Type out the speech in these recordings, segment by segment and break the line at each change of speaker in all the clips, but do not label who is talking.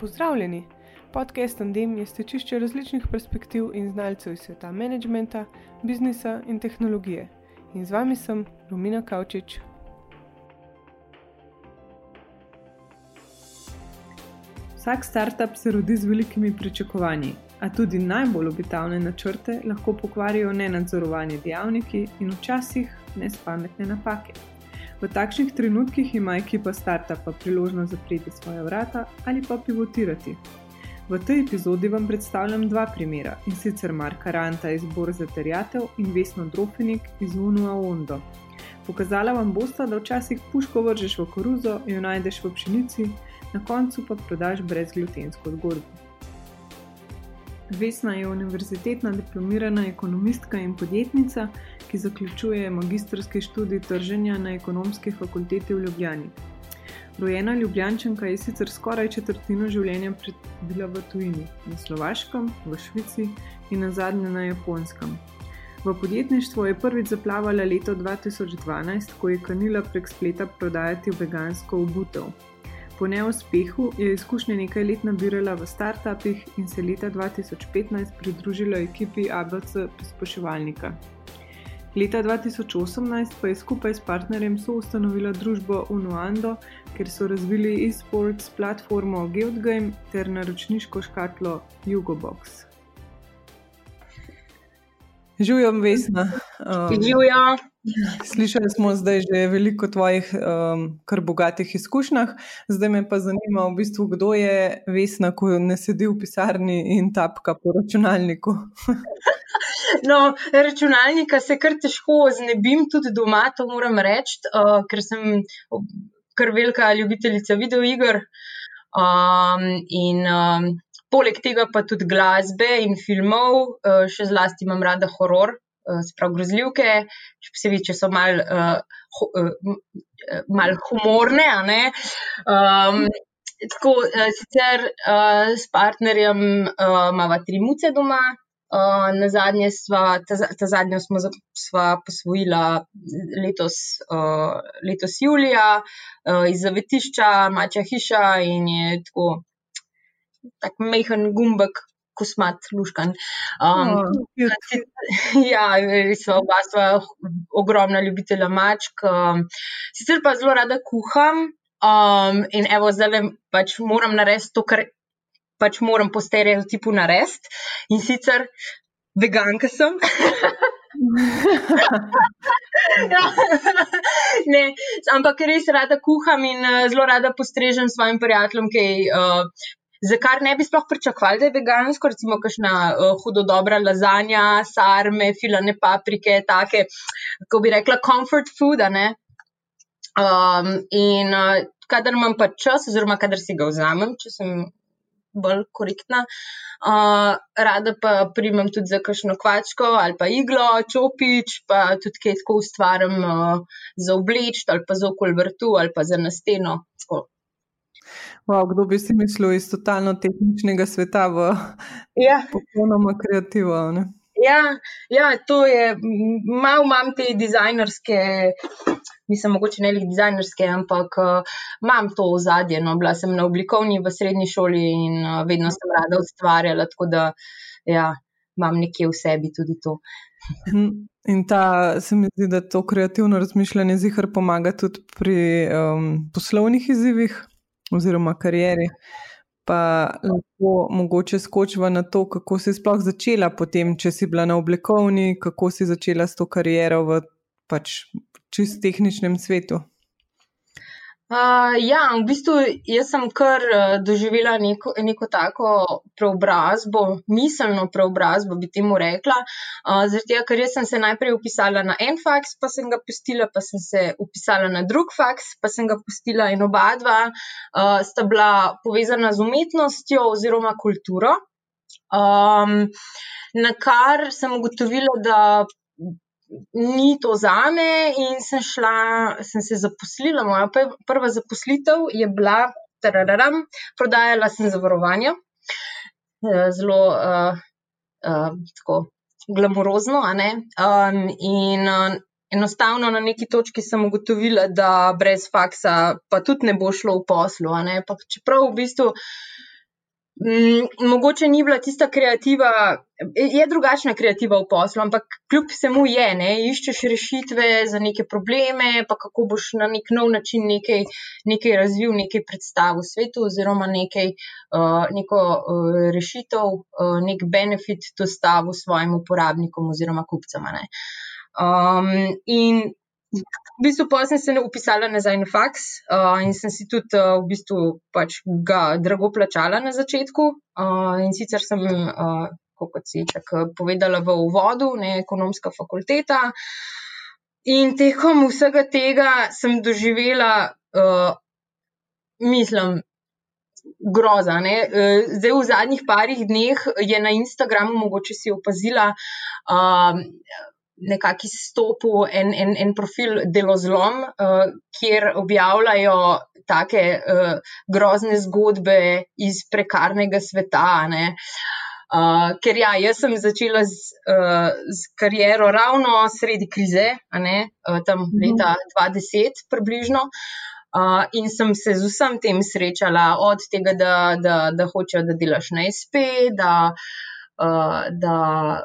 Pozdravljeni! Podcast Andem je stečišče različnih perspektiv in znalcev iz sveta menedžmenta, biznisa in tehnologije. In z vami sem Romina Kavčič. Vsak startup se rodi z velikimi pričakovanji, a tudi najbolj obetavne načrte lahko pokvarijo nenadzorovani dejavniki in včasih nespametne napake. V takšnih trenutkih ima ekipa startupa priložnost zapreti svoje vrata ali pa pivotirati. V tej epizodi vam predstavljam dva primera in sicer Marka Ranta iz Borza Terjatev in Vesno Drofenik iz Unua Ondo. Pokazala vam bosta, da včasih puško vržeš v koruzo, jo najdeš v pšenici, na koncu pa prodaš brezglutensko zgodbo. Vesna je univerzitetna diplomirana ekonomistka in podjetnica, ki zaključuje magistrski študij trženja na ekonomski fakulteti v Ljubljani. Rojena Ljubljančanka je sicer skoraj četrtino življenja prebila v tujini, na Slovaškem, v Švici in na zadnje na Japonskem. V podjetništvo je prvič zaplavala leto 2012, ko je kanila prek spleta prodajati vegansko obutev. Po neuspehu je izkušnje nekaj let nabirala v startupih in se leta 2015 pridružila ekipi ABC Prispoševalnika. Leta 2018 pa je skupaj s partnerjem soustanovila družbo Unuando, kjer so razvili e-sports platformo GeoGame ter naročniško škatlo Jugobox. Živim, Vesna.
Živim.
Slišali smo zdaj že veliko tvojih um, kar bogatih izkušnjah, zdaj me pa zanima, v bistvu, kdo je Vesna, ko ne sedi v pisarni in tapka po računalniku.
no, računalnika se kar težko znebim, tudi doma, to moram reči, uh, ker sem kar velika ljubiteljica videoiger. Um, in um, poleg tega pa tudi glasbe in filmov, uh, še zlasti imam rada horor. Eh, sprav grozljivke, še posebej, če so mal, uh, uh, mal humorne. Um, tako, uh, sicer uh, s partnerjem uh, imamo tri muce doma. Uh, na zadnje sva, ta, ta zadnjo smo sva posvojila letos, uh, letos julija uh, iz zavetišča, mača hiša in je tako, tako mehen gumbek, kosmat, luškan. Um, oh, ja, res so oba sva ogromna ljubitelja mačk. Um, sicer pa zelo rada kuham um, in evo, zdaj pač moram narediti to, kar pač moram po stereotipu narediti in sicer veganka sem. ja. ne, ampak res rada kuham in uh, zelo rada postrežem svojim prijateljem, ki uh, za kar ne bi sploh pričakovali, da je vegansko, recimo, kakšna uh, hudo dobra lazanja, sarme, filane paprike, take, kako bi rekla, comfort food. Um, in uh, kadar imam pa čas, oziroma kadar si ga vzamem, če sem bolj korektna, uh, rada pa primem tudi za kakšno kvačko ali pa iglo, čopič, pa tudi kaj tako ustvarjam uh, za obleč ali pa za okol vrtu ali pa za nasteno.
Wow, kdo bi si mislil iz totalno tehničnega sveta v ja. popolnoma kreativno?
Ja, ja, to je malo imam te dizajnerske, nisem mogoče ne le dizajnerske, ampak uh, imam to ozadje. No, bila sem na oblikovni v srednji šoli in uh, vedno sem rada ustvarjala, tako da ja, imam nekje v sebi tudi to.
In ta, se mi zdi, da to kreativno razmišljanje zihar pomaga tudi pri um, poslovnih izzivih oziroma karieri. Pa lahko mogoče skočiva na to, kako si sploh začela, potem, če si bila na oblikovni, kako si začela s to kariero v pač čist tehničnem svetu.
Uh, ja, v bistvu jaz sem kar uh, doživela neko, neko tako preobrazbo, miselno preobrazbo, bi temu rekla. Uh, Zato, ker sem se najprej upisala na en faks, pa sem ga pustila, pa sem se upisala na drug faks, pa sem ga pustila in oba dva uh, sta bila povezana z umetnostjo oziroma kulturo. Um, na kar sem ugotovila, da ni to za me, in sem šla, sem se zaposlila. Moja prva zaposlitev je bila, tararam, prodajala sem zavarovanja, eh, zelo uh, uh, tako glamurozno. Um, in uh, enostavno na neki točki sem ugotovila, da brez faksa pa tudi ne bo šlo v poslu. Čeprav v bistvu. Mm, mogoče ni bila tista kreativa, je drugačna kreativa v poslu, ampak kljub vsemu je, ne, iščeš rešitve za neke probleme, pa kako boš na nek nov način nekaj, nekaj razvil, nekaj predstav v svetu, oziroma nekaj, uh, neko uh, rešitev, uh, nek benefit dostavil svojim uporabnikom oziroma kupcem. Um, in V bistvu pa sem se upisala nazaj na faks uh, in sem si tudi uh, v bistvu pač ga drago plačala na začetku. Uh, in sicer sem, uh, kot si tako povedala v uvodu, ne ekonomska fakulteta. In tekom vsega tega sem doživela, uh, mislim, groza. Ne? Zdaj, v zadnjih parih dneh je na Instagramu, mogoče si opazila. Uh, nekako izstopil en, en, en profil Delozlom, uh, kjer objavljajo take uh, grozne zgodbe iz prekarnega sveta. Uh, ker ja, jaz sem začela z, uh, z kariero ravno sredi krize, uh, tam mhm. leta 2010, približno. Uh, in sem se z vsem tem srečala, od tega, da, da, da hočejo, da delaš na SP, da, uh, da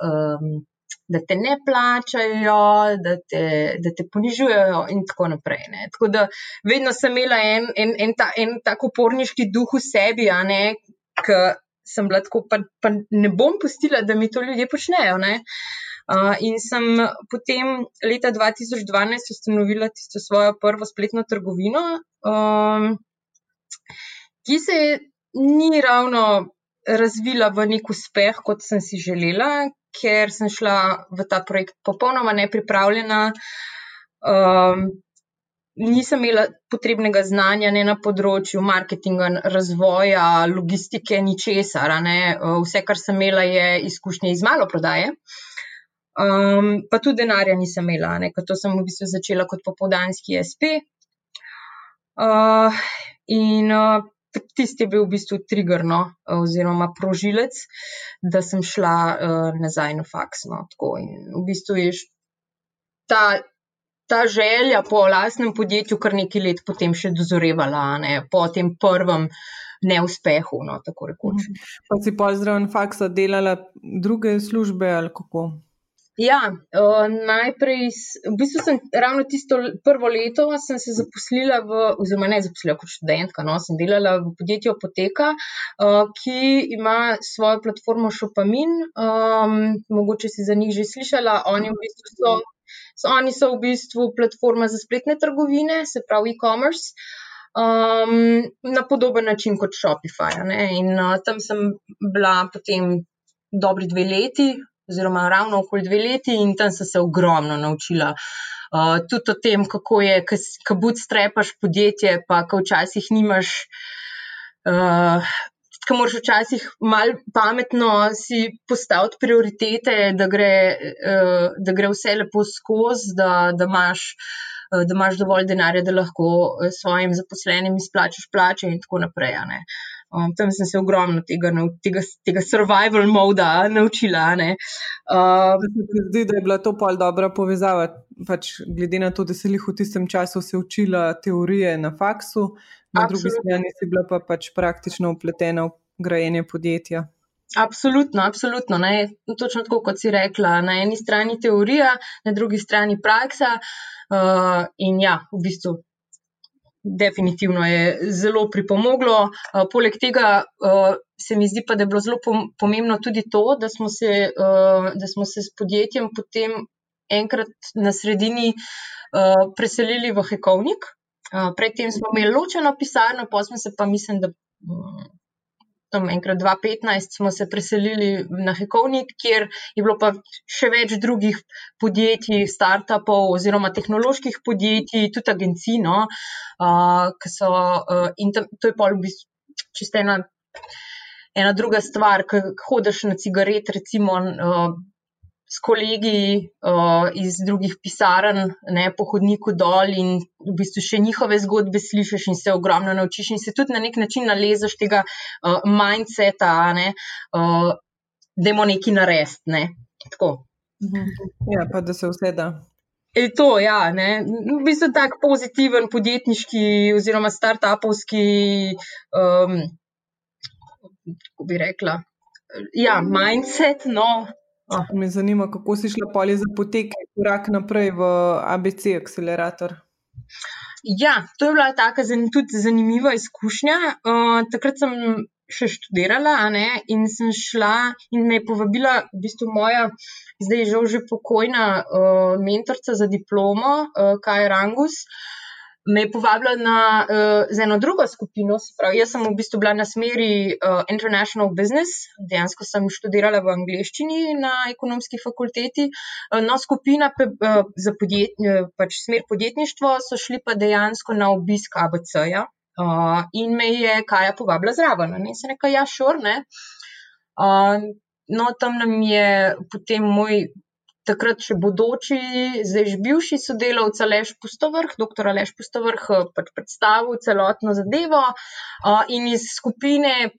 um, da te ne plačajo, da te, da te ponižujejo, in tako naprej. Ne. Tako da vedno sem imela en, en, en, ta, en tako uporniški duh v sebi, a ne, ki sem bila tako, pa, pa ne bom pustila, da mi to ljudje počnejo. Ne. Uh, in sem potem leta 2012 ustanovila tisto svojo prvo spletno trgovino, um, ki se ni ravno razvila v nek uspeh, kot sem si želela, ker sem šla v ta projekt popolnoma nepripravljena. Um, nisem imela potrebnega znanja ne na področju marketinga, razvoja, logistike, ničesar. Vse, kar sem imela, je izkušnje iz malo prodaje. Um, pa tudi denarja nisem imela, ker to sem v bistvu začela kot popoldanski SP. Uh, in uh, tisti je bil v bistvu triggerno, oziroma prožilec, da sem šla uh, nazaj na faks. No, in v bistvu je ta, ta želja po lastnem podjetju kar nekaj let potem še dozorevala, ne, po tem prvem. Neuspehu, no, tako rekoč. Mhm.
Pa si pozdrav in faksa delala druge službe ali kako?
Ja, uh, najprej, v bistvu sem ravno tisto prvo leto se zaposlila, v, oziroma ne zaposlila kot študentka, no, sem delala v podjetju Apoteka, uh, ki ima svojo platformo Šopamin. Um, mogoče si za njih že slišala. Oni, v bistvu so, so, oni so v bistvu platforma za spletne trgovine, se pravi e-commerce. Um, na podoben način kot Shopify. Ne? In uh, tam sem bila potem dobri dve leti, oziroma ravno okoli dve leti, in tam sem se ogromno naučila. Uh, tudi o tem, kako je, ko bootstrapaš podjetje, pa ko včasih nimaš. Uh, Ko moraš včasih malo pametno si postaviti prioritete, da gre, uh, da gre vse lepo skozi, da, da, imaš, uh, da imaš dovolj denarja, da lahko svojim zaposlenim izplačaš plače, in tako naprej. Um, tam sem se ogromno tega, tega, tega survival moda naučila.
Zdi se, da je bila to pol dobra povezava. Pač, glede na to, da si jih v tistem času se učila teorije na faksu, na Absolutno. drugi strani si bila pa pač praktično upletena v grajenje podjetja.
Absolutno, absolutno. Ne. Točno tako, kot si rekla. Na eni strani teorija, na drugi strani praksa. Uh, in ja, v bistvu definitivno je zelo pripomoglo. Uh, poleg tega uh, se mi zdi pa, da je bilo zelo pomembno tudi to, da smo se, uh, da smo se s podjetjem potem enkrat na sredini uh, preselili v Hekovnik. Uh, predtem smo imeli ločeno pisarno, pa smo se pa, mislim, da. Um, enkrat 2015 smo se preselili na Hekovnik, kjer je bilo pa še več drugih podjetij, startupov oziroma tehnoloških podjetij, tudi agencij, no, uh, ki so uh, in tam, to je pa v bistvu čisto ena. Ena druga stvar, ko hodiš na cigaret, recimo, uh, s kolegi uh, iz drugih pisarn, ne po hodniku dol in v bistvu še njihove zgodbe slišiš in se ogromno naučiš in se tudi na nek način nalezaš tega uh, mindseta, ne, uh, da je mo neki narest. Ne.
Mhm. Ja, pa da se vse da.
Je to, ja, ne. v bistvu tak pozitiven podjetniški oziroma start-upovski um, kako bi rekla, ja, mindset. No.
Oh. Me zanima, kako si šla polje za poteke, korak naprej v ABC akcelerator.
Ja, to je bila taka zan, tudi zanimiva izkušnja. Uh, takrat sem še študirala ne, in sem šla in me je povabila v bistvu moja, zdaj žal že pokojna uh, mentorica za diplomo, uh, Kaj Rangus. Uh, me je povabila na uh, eno drugo skupino. Pravi, jaz sem v bistvu bila na smeri uh, International Business, dejansko sem študirala v angleščini na ekonomski fakulteti. Uh, no, skupina pe, uh, za podjet, uh, pač smer podjetništvo so šli pa dejansko na obisk ABC-ja. Uh, in me je Kaja povabila zraven. In se nekaj, ja, šor, ne. Uh, no, tam nam je potem moj takrat še bodoči, zdaj že bivši sodelavec Aleš Pustovrh, dr. Aleš Pustovrh, eh, pač predstavil celotno zadevo uh, in iz skupine,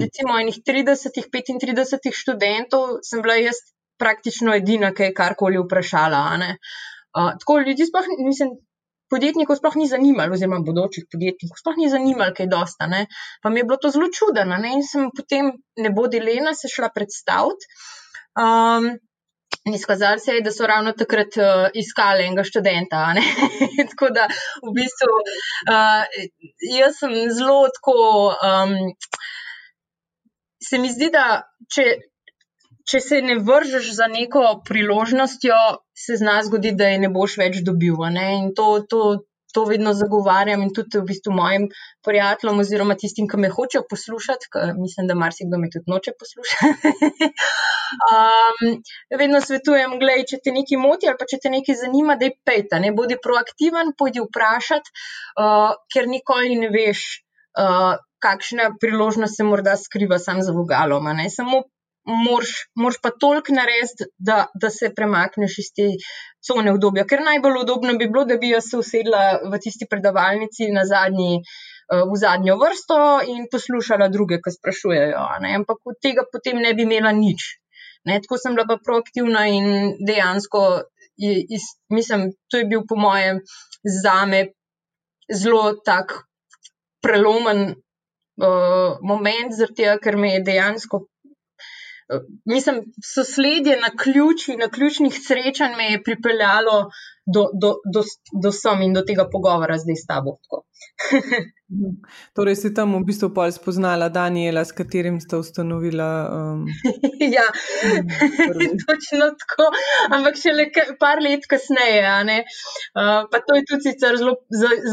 recimo, enih 30-35 študentov, sem bila jaz praktično edina, ki je karkoli vprašala. Uh, tako ljudi sploh, mislim. Podjetnikov sploh ni zanimalo, oziroma bodočih podjetnikov sploh ni zanimalo, kaj dosta. Ne? Pa mi je bilo to zelo čudno. In sem potem, ne bo delena, se šla predstaviti. Um, Izkazalo se je, da so ravno takrat uh, iskali enega študenta. tako da, v bistvu, uh, jaz sem zelo tako. Um, se mi zdi, da če, če se ne vržeš za neko priložnostjo, se zna zgoditi, da je ne boš več dobil. In to, to, to vedno zagovarjam in tudi v bistvu mojim prijateljem oziroma tistim, ki me hočejo poslušati, ker mislim, da marsikdo me tudi noče poslušati. um, vedno svetujem, gledaj, če te nekaj moti ali pa če te nekaj zanima, da je peta, ne bodi proaktiven, pojdi vprašati, uh, ker nikoli ne veš. Uh, kakšna priložnost se morda skriva sam za vogalom. Samo moraš pa toliko narediti, da, da se premakneš iz te cone obdobja. Ker najbolj udobno bi bilo, da bi jaz se usedla v tisti predavalnici na zadnji. Eh, v zadnjo vrsto in poslušala druge, ki sprašujejo. Ampak od tega potem ne bi imela nič. Ne? Tako sem bila pa proaktivna in dejansko, je, iz, mislim, to je bil po mojem zame zelo tak prelomen uh, moment, tega, ker me je dejansko mislim, sosledje na ključi, na ključnih srečanj me je pripeljalo do, do, do, do sem in do tega pogovora zdaj s tabo.
torej, si tam v bistvu pol spoznala Daniela, s katerim sta ustanovila. Um...
ja, točno tako, ampak še le par let kasneje. Uh, pa to je tudi sicer zelo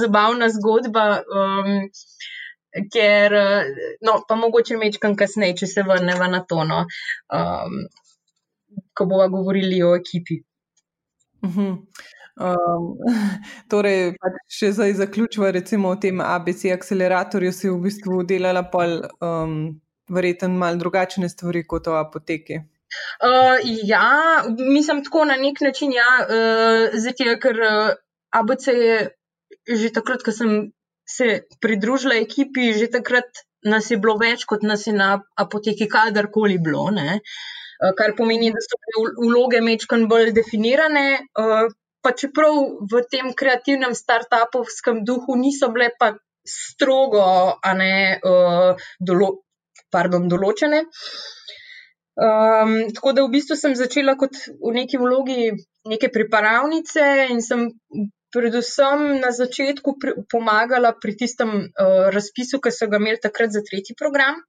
zabavna zgodba. Um, ker, no, pa mogoče mečkam kasneje, če se vrnemo na to, no, um, ko bomo govorili o ekipi.
Uh -huh. um, torej, če zdaj zaključimo, recimo v tem ABC akceleratorju, si v bistvu delala pol, um, verjetno, malo drugačne stvari kot v apoteki.
Uh, ja, mislim tako na nek način, ja, uh, zato ker uh, ABC je že takrat, ko sem se pridružila ekipi, že takrat nas je bilo več, kot nas je na apoteki kadarkoli bilo. Ne? Eh, kar pomeni, da so bile vloge mečkan bolj definirane. Eh, pa čeprav v tem kreativnem start-upovskem duhu niso bile pa strogo, ne eh, dolo, pardon, določene. Um, tako da v bistvu sem začela kot v neki vlogi neke pripravnice in sem predvsem na začetku pri, pomagala pri tistem uh, razpisu, ki so ga imeli takrat za tretji program.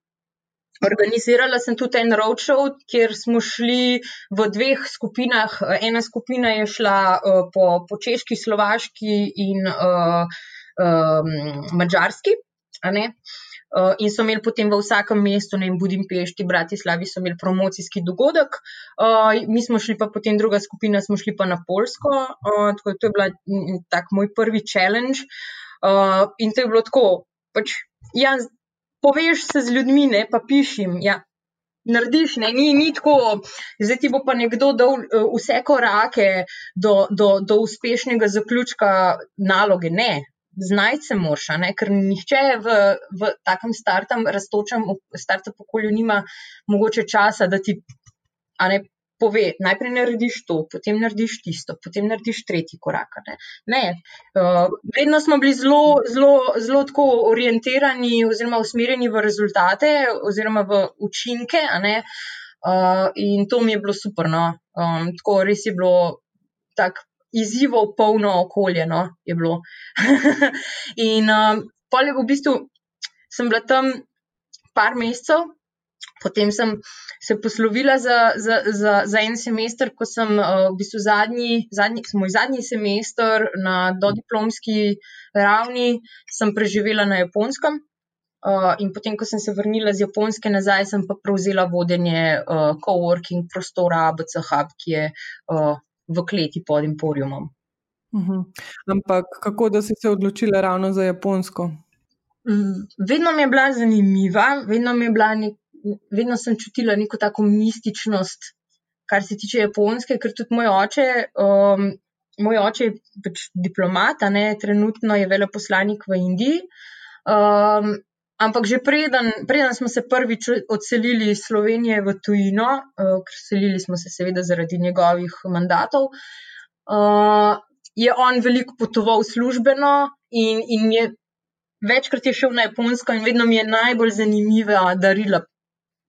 Organizirala sem tudi en roadshow, kjer smo šli v dveh skupinah. Ena skupina je šla uh, po, po češki, slovaški in uh, um, mačarski. Uh, in so imeli potem v vsakem mestu, ne vem, Budimpešti, Bratislavi, so imeli promocijski dogodek. Uh, mi smo šli pa potem, druga skupina, smo šli pa na Polsko. Uh, tako, to je bil tak moj prvi challenge. Uh, in to je bilo tako, pač, ja, poveš se z ljudmi, ne pa pišem. Ja. Narediš, ne, ni, ni tako, zdaj ti bo pa nekdo dal vse korake do, do, do uspešnega zaključka naloge. Ne, znajti se moraš, ker nihče v, v takem startem, raztočem, startem okolju nima mogoče časa, da ti ne, pove, najprej narediš to, potem narediš tisto, potem narediš tretji korak. Ne. Ne. Uh, vedno smo bili zelo, zelo, zelo tako orientirani oziroma usmerjeni v rezultate oziroma v učinke. Uh, in to mi je bilo super. No. Um, tako res je bilo tako izzivov polno okolje. No, in um, polje v bistvu sem bila tam par mesecev, potem sem se poslovila za, za, za, za en semester, ko sem uh, v bistvu zadnji, zadnji, moj zadnji semester na dodiplomski ravni, sem preživela na japonskem. Uh, in potem, ko sem se vrnila z Japonske nazaj, sem pa prevzela vodenje uh, coworking prostora ABC Hub, ki je uh, v kleti pod Emporiumom.
Uh mhm. -huh. Ampak kako da si se odločila ravno za Japonsko?
Mm, vedno mi je bila zanimiva, vedno mi je bila nek vedno sem čutila neko tako mističnost, kar se tiče japonske, ker tudi moj oče, um, moj oče je pač diplomat, ne, trenutno je veleposlanik v Indiji. Um, ampak že preden, preden smo se prvič odselili iz Slovenije v tujino, uh, ker selili smo se seveda zaradi njegovih mandatov. Uh, Je on veliko potoval službeno in, in je večkrat je šel na Japonsko, in vedno mi je najbolj zanimiva darila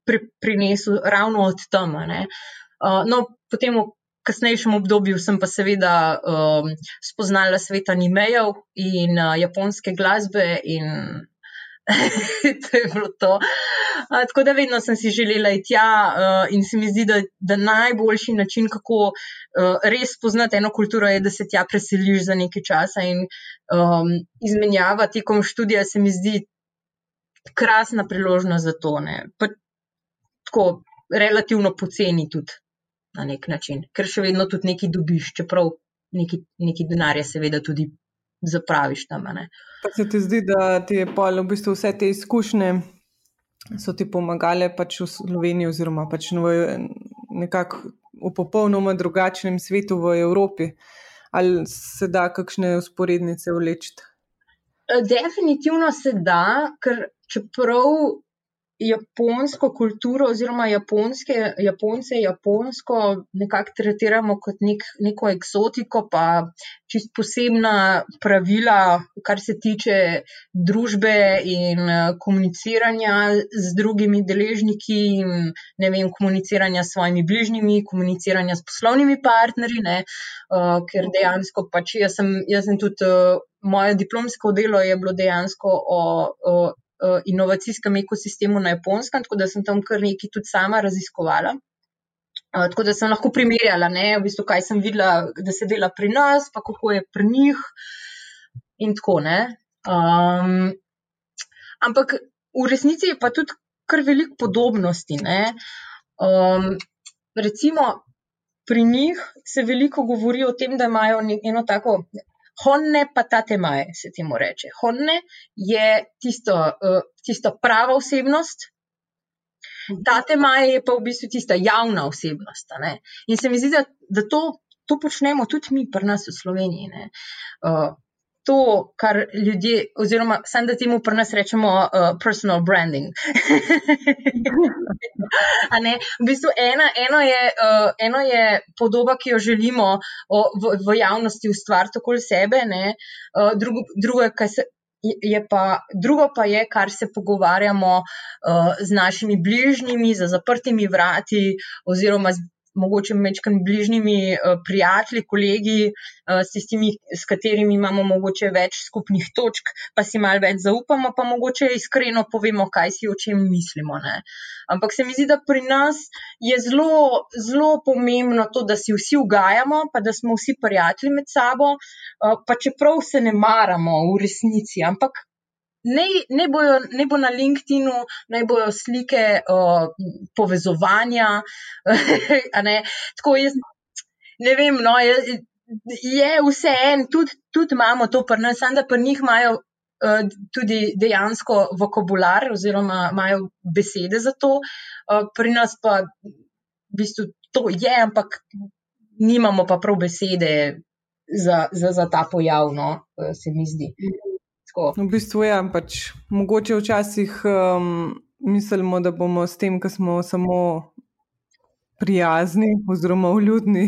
pri, prinesel ravno od tam. Uh, no, potem v kasnejšem obdobju sem pa seveda um, spoznala svet animejev in uh, japonske glasbe. In to je bilo to. Uh, tako da vedno sem si želela iti tja, uh, in se mi zdi, da, da najboljši način, kako uh, res spoznati eno kulturo, je, da se tja preseliš za nekaj časa in um, izmenjava tekom študija, se mi zdi krasna priložnost za to. Pa, tako relativno poceni tudi na nek način, ker še vedno tudi nekaj dobiš, čeprav neki, neki denarje, seveda, tudi zapraviš tam.
Pa se ti zdi, da ti je pol v bistvu vse te izkušnje. So ti pomagale pač v Sloveniji, oziroma pač v nekako v popolnoma drugačnem svetu v Evropi, ali se da kakšne usporednice vleči?
Definitivno se da, ker čeprav japonsko kulturo oziroma japonske, japonce, japonsko nekako tretiramo kot nek, neko eksotiko, pa čist posebna pravila, kar se tiče družbe in komuniciranja z drugimi deležniki, in, ne vem, komuniciranja s svojimi bližnjimi, komuniciranja s poslovnimi partnerji, ne, uh, ker dejansko pač jaz sem, jaz sem tudi. Uh, Moje diplomsko delo je bilo dejansko o, o inovacijskem ekosistemu na japonskem, tako da sem tam kar nekaj tudi sama raziskovala. Uh, tako da sem lahko primerjala, ne, v bistvu, kaj sem videla, da se dela pri nas, pa kako je pri njih. In tako ne. Um, ampak v resnici je pa tudi kar veliko podobnosti. Um, recimo, pri njih se veliko govori o tem, da imajo eno tako Honne pa tate maje, se temu reče. Honne je tisto, uh, tisto prava osebnost, tate maje je pa v bistvu tista javna osebnost. In se mi zdi, da, da to, to počnemo tudi mi, pri nas v Sloveniji. Uh, to, kar ljudje, oziroma sam da temu pri nas rečemo uh, personal branding. v bistvu ena, eno, je, uh, eno je podoba, ki jo želimo o, v, v javnosti ustvariti okoli sebe, uh, drugo, drugo, se, je pa, drugo pa je, kar se pogovarjamo uh, z našimi bližnjimi, za zaprtimi vrati, oziroma z mogoče mečkim bližnjimi uh, prijatelji, kolegi, uh, s tistimi, s katerimi imamo mogoče več skupnih točk, pa si malo več zaupamo, pa mogoče iskreno povemo, kaj si o čem mislimo. Ne. Ampak se mi zdi, da pri nas je zelo, zelo pomembno to, da si vsi ugajamo, pa da smo vsi prijatelji med sabo, uh, pa čeprav se ne maramo v resnici, ampak ne, ne, bojo, ne bo na LinkedIn, ne bojo slike uh, povezovanja. ne. Tako jaz ne vem, no, je, je vse en, tudi, tudi imamo to pri nas, samo da pri njih imajo. Tudi dejansko vokabular, oziroma imajo besede za to, pri nas pa v bistvu to je, ampak nimamo pa prav besede za, za, za ta pojav, no, se mi zdi.
Tako. V bistvu je, ja, pač, mogoče včasih um, mislimo, da bomo s tem, ko smo samo prijazni oziroma vljudni,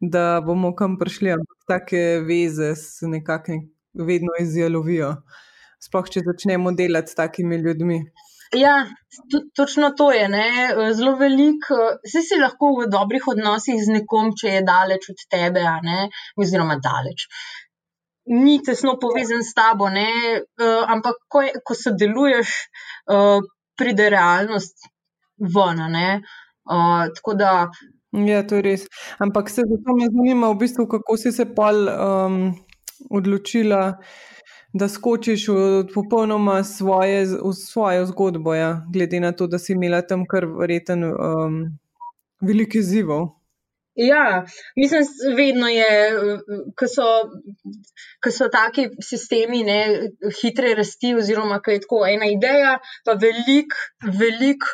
da bomo kam prišli, ampak take veze se nekako vedno izjalovijo. Sploh, če začnemo delati s takimi ljudmi.
Ja, točno to je. Ne? Zelo veliko, vsi si lahko v dobrih odnosih z nekom, če je daleč od tebe, oziroma daleč. Ni tesno povezan s tabo, ne? ampak ko, je, ko sodeluješ, pride realnost ven. Uh, tako da.
Ja, to je res. Ampak se zato me zanima, v bistvu, kako si se pa um, odločila, da skočiš v popolnoma svoje, v svojo zgodbo, ja? glede na to, da si imela tam kar verjeten um, veliko izzivov.
Ja, mislim, vedno je, ko so, ko so taki sistemi ne, hitre rasti, oziroma ko je tako ena ideja, pa veliko, veliko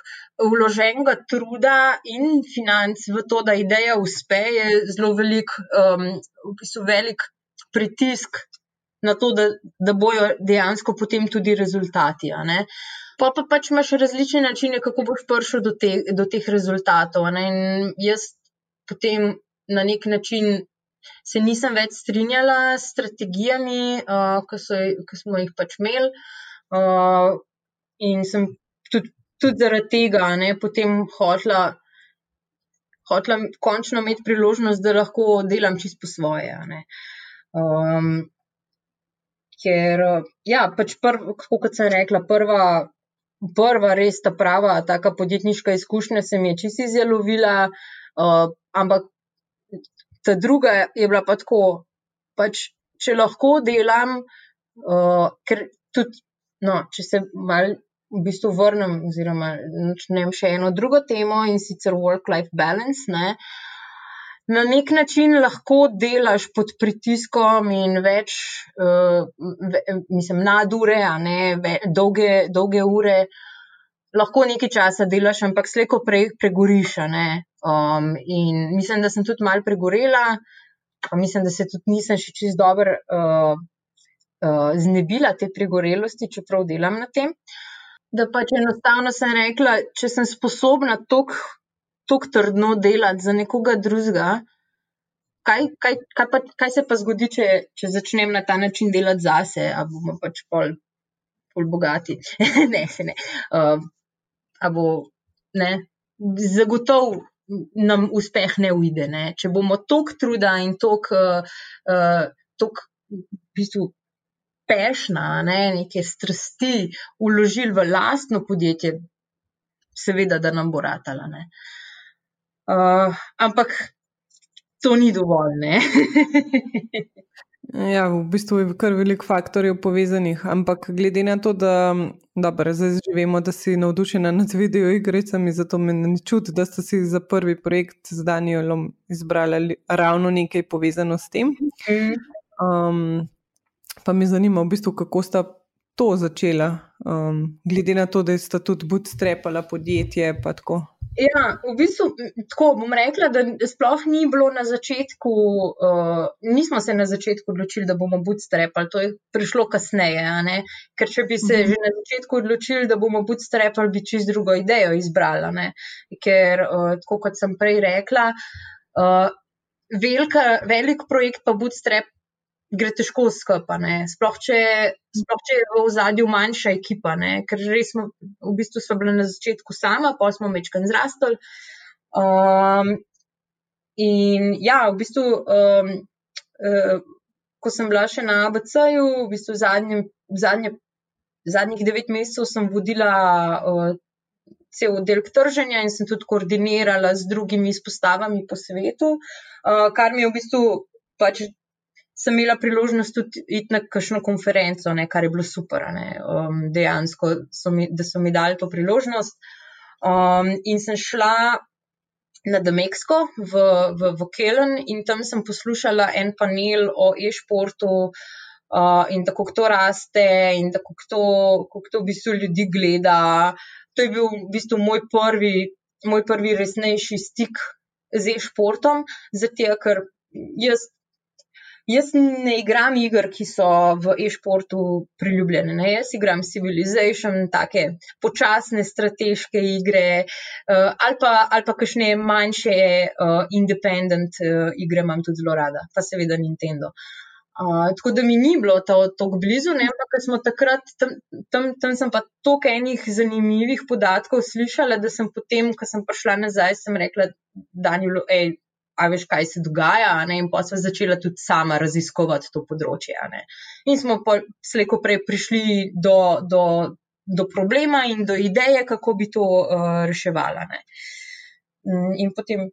vloženega truda in financ v to, da ideja uspe, je zelo velik, um, v bistvu velik pritisk na to, da, da bojo dejansko potem tudi rezultati. Pa, pa pač imaš različne načine, kako boš prišel do, te, do teh rezultatov. In jaz potem na nek način se nisem več strinjala s strategijami, uh, ki, so, ki smo jih pač imeli. Uh, in sem tudi, tudi zaradi tega ne, potem hotla, hotla končno imeti priložnost, da lahko delam čisto po svoje. Um, ker, ja, pač prv, kot sem rekla, prva. Prva, res ta prava, taka podjetniška izkušnja se mi je čisto izjalovila, uh, ampak ta druga je bila pa tako, pač, če lahko delam, uh, ker tudi, no, če se mal v bistvu vrnem, oziroma začnem še eno drugo temo in sicer work-life balance. Ne, Na nek način lahko delaš pod pritiskom in več, uh, mislim, nadure, a ne ve, dolge, dolge ure. Lahko nekaj časa delaš, ampak slejko prej pregoriš. Um, in mislim, da sem tudi malo pregorela, mislim, da se tudi nisem še čist dobro uh, uh, znebila te pregorelosti, čeprav delam na tem. Da pač enostavno sem rekla, če sem sposobna tako trdno delati za nekoga drugega, kaj, kaj, kaj, pa, kaj se pa zgodi, če, če začnem na ta način delati zase, a bomo pač pol, pol bogati. ne, se ne. Uh, a bo, ne, zagotovo nam uspeh ne uide. Ne? Če bomo tok truda in tok, uh, tok v bistvu pešna, ne? neke strasti uložili v lastno podjetje, seveda, da nam bo ratala. Uh, ampak to ni dovolj.
Ja, v bistvu je kar veliko faktorjev povezanih, ampak glede na to, da dobro, zdaj živimo, da si navdušena nad video igricami, zato me ne čuti, da ste si za prvi projekt z Danielom izbrali ravno nekaj povezano s tem. Um, pa me zanima, v bistvu, kako sta to začela, um, glede na to, da sta tudi bootstrapala podjetje.
Ja, v bistvu tako bom rekla, da sploh ni bilo na začetku, uh, nismo se na začetku odločili, da bomo bootstrapali, to je prišlo kasneje. Ker če bi se uh -huh. že na začetku odločili, da bomo bootstrapali, bi čist drugo idejo izbrala. Ne? Ker, uh, tako kot sem prej rekla, uh, velika, velik projekt pa bootstrap gre težko skupaj. Sploh, sploh če je v zadju manjša ekipa, ne? ker res smo, v bistvu smo bili na začetku sama, pa smo mečkan zrastali. Um, in ja, v bistvu, um, uh, ko sem bila še na ABC-ju, v bistvu zadnje, zadnje, zadnjih devet mesecev sem vodila. Uh, Cel oddelek trženja in sem tudi koordinirala z drugimi izpostavami po svetu, uh, kar mi je v bistvu pač sem imela priložnost tudi iti na kakšno konferenco, ne, kar je bilo super, um, dejansko, so mi, da so mi dali to priložnost. Um, in sem šla na Demeksko v, v, v Kelen in tam sem poslušala en panel o e-športu. Uh, in tako to raste, in tako kako to v bistvu ljudi gleda. To je bil v bistvu moj prvi, moj prvi resnejši stik z e-športom, zato ker jaz Jaz ne igram iger, ki so v e-športu priljubljene. Ne? Jaz igram Civilization, take počasne strateške igre uh, ali pa, ali pa kakšne manjše uh, independent uh, igre imam tudi zelo rada, pa seveda Nintendo. Uh, tako da mi ni bilo to tako blizu, ne pa ker smo takrat, tam, tam, tam sem pa toliko enih zanimivih podatkov slišala, da sem potem, ko sem prišla nazaj, sem rekla, Danielu, hej, a veš, kaj se dogaja, in pa smo začela tudi sama raziskovati to področje. In smo slejko prej prišli do, do, do problema in do ideje, kako bi to uh, reševala. Ne? Mm, in potem.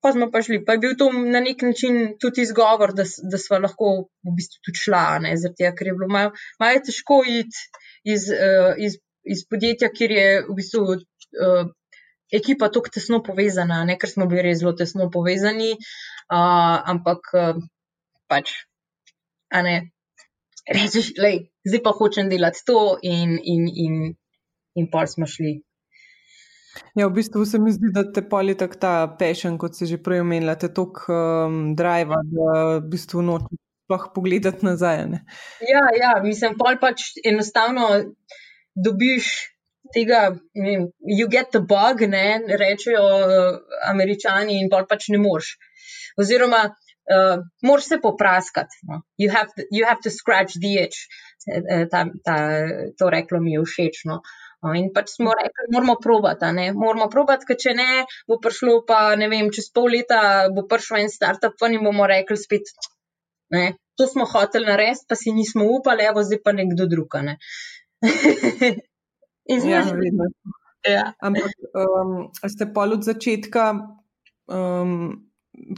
Pa smo pa šli, pa je bil to na nek način tudi izgovor, da, da smo lahko v bistvu tudi šla, zaradi tega, ker je bilo malo, malo težko iti iz, uh, iz, iz podjetja, kjer je v bistvu uh, ekipa tako tesno povezana, ne ker smo bili res zelo tesno povezani, uh, ampak uh, pač, a ne, rečeš, le, zdaj pa hočem delati to, in, in, in, in pol smo šli.
Ja, v bistvu se mi zdi, da te poli tako ta pešen, kot si že prej omenila, te tok um, drive, da v bistvu nočeš sploh pogledati nazaj. Ne?
Ja, ja, mislim, pol pač enostavno dobiš tega, vem, you get the bug, ne rečejo uh, američani, in bolj pač ne moreš. Oziroma, uh, moraš se popraskati. No? You, you have to scratch the itch. Eh, ta, ta, to reklo mi je všeč. No? In pač smo rekli, moramo probati. Moramo probati, ker če ne, bo prišlo pa ne vem, čez pol leta bo prišel en startup, pa jim bomo rekli spet. Ne, to smo hoteli narediti, pa si nismo upali, evo zdaj pa nekdo drug. Ne.
Ja, ja. Ampak um, ste pa od začetka um,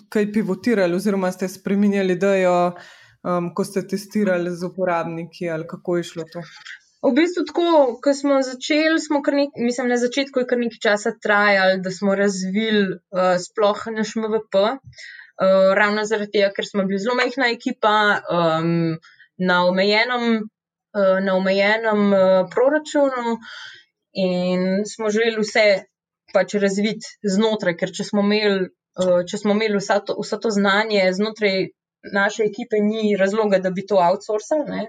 kaj pivotirali, oziroma ste spremenjali idejo, um, ko ste testirali z uporabniki, ali kako je šlo to?
V bistvu, tako, ko smo začeli, smo nek, mislim, na začetku je kar nekaj časa trajalo, da smo razvili uh, sploh naš MVP. Uh, ravno zaradi tega, ker smo bili zelo majhna ekipa um, na omejenem na omejenem eh, proračunu in smo želeli vse pač razviti znotraj, ker če smo imeli, eh, če smo imeli vsa, to, vsa to znanje znotraj naše ekipe, ni razloga, da bi to outsourcali.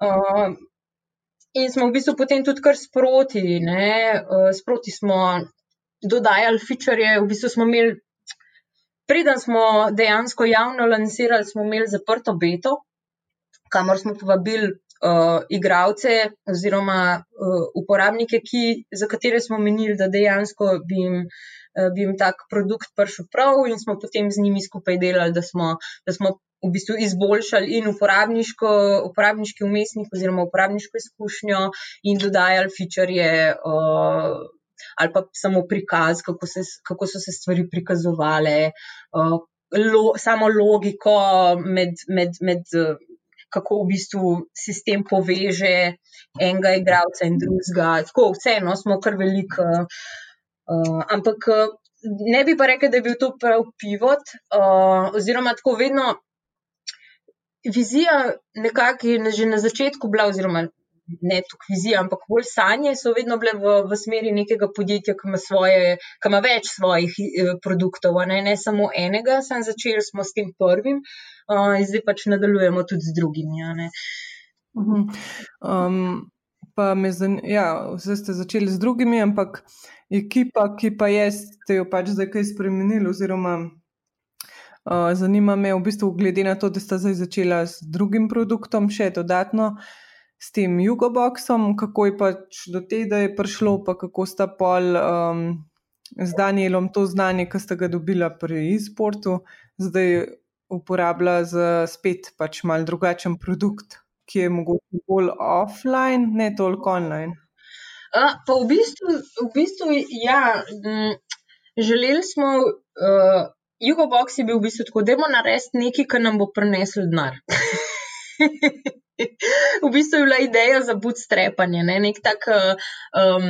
Uh, in smo v bistvu potem tudi kar sproti, uh, sproti smo dodajali feature, v bistvu smo imeli. Preden smo dejansko javno lansirali, smo imeli zaprto beto, kamor smo povabili uh, igralce oziroma uh, uporabnike, ki, za katere smo menili, da dejansko bi jim, uh, bi jim tak produkt prišel prav, in smo potem z njimi skupaj delali, da smo, da smo v bistvu izboljšali in uporabniški umestnik oziroma uporabniško izkušnjo in dodajali feature. Uh, Ali pa samo prikaz, kako, se, kako so se stvari prikazovale, uh, lo, samo logiko med, med, med kako v bistvu sistem poveže enega igralca in drugega. Tako, vseeno smo kar velik. Uh, ampak ne bi pa rekel, da je bil to prav pivot, uh, oziroma tako vedno. Vizija nekako je že na začetku bila, oziroma ne tukaj vizija, ampak bolj sanje so vedno bile v, v smeri nekega podjetja, ki ima, svoje, ki ima več svojih eh, produktov, ne, ne samo enega, sem začel s tem prvim uh, in zdaj pač nadaljujemo tudi z drugimi.
Mhm. Um, pa me zanima, ja, vse ste začeli z drugimi, ampak ekipa, ki pa je, ste jo pač zdaj kaj spremenili, oziroma uh, zanima me v bistvu, glede na to, da ste zdaj začela z drugim produktom, še dodatno. Uh, s tem jugoboxom, kako je pač do tega prišlo, pa kako sta pol um, z Danielom to znanje, ki sta ga dobila pri e-sportu, zdaj uporablja za spet pač mal drugačen produkt, ki je mogoče bolj offline, ne toliko online.
A, pa v bistvu, v bistvu ja, m, želeli smo. Uh, Jugobox je bil v bistvu tako, da bomo naredili nekaj, kar nam bo prineslo denar. v bistvu je bila ideja za bootstrapanje, ne? nek tak um,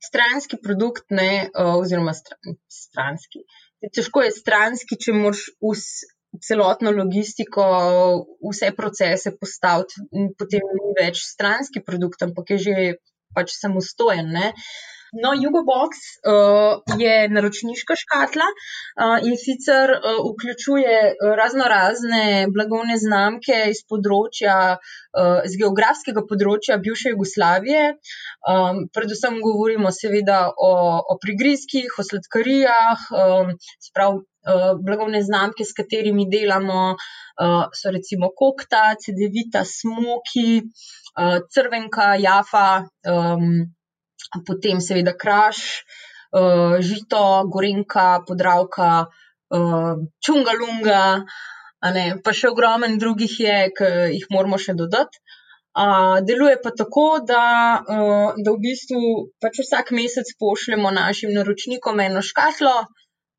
stranski produkt, ne? oziroma stranski. Težko je stranski, če moraš celotno logistiko, vse procese postaviti, in potem ni več stranski produkt, ampak je že pač samostojen. No, Jugobox uh, je naročniška škatla uh, in sicer uh, vključuje razno razne blagovne znamke iz področja, uh, z geografskega področja bivše Jugoslavije. Um, predvsem govorimo seveda o, o prigrizkih, o sladkarijah, um, sprav. Blagovne znamke, s katerimi delamo, so recimo Kokta, CD-vita, Smoki, Crvenka, Jafa, potem seveda kraš, uh, žito, gorenka, podravka, uh, čungalunga, pa še ogromen drugih je, ki jih moramo še dodati. Uh, deluje pa tako, da, uh, da v bistvu pač vsak mesec pošljemo našim naročnikom eno škatlo,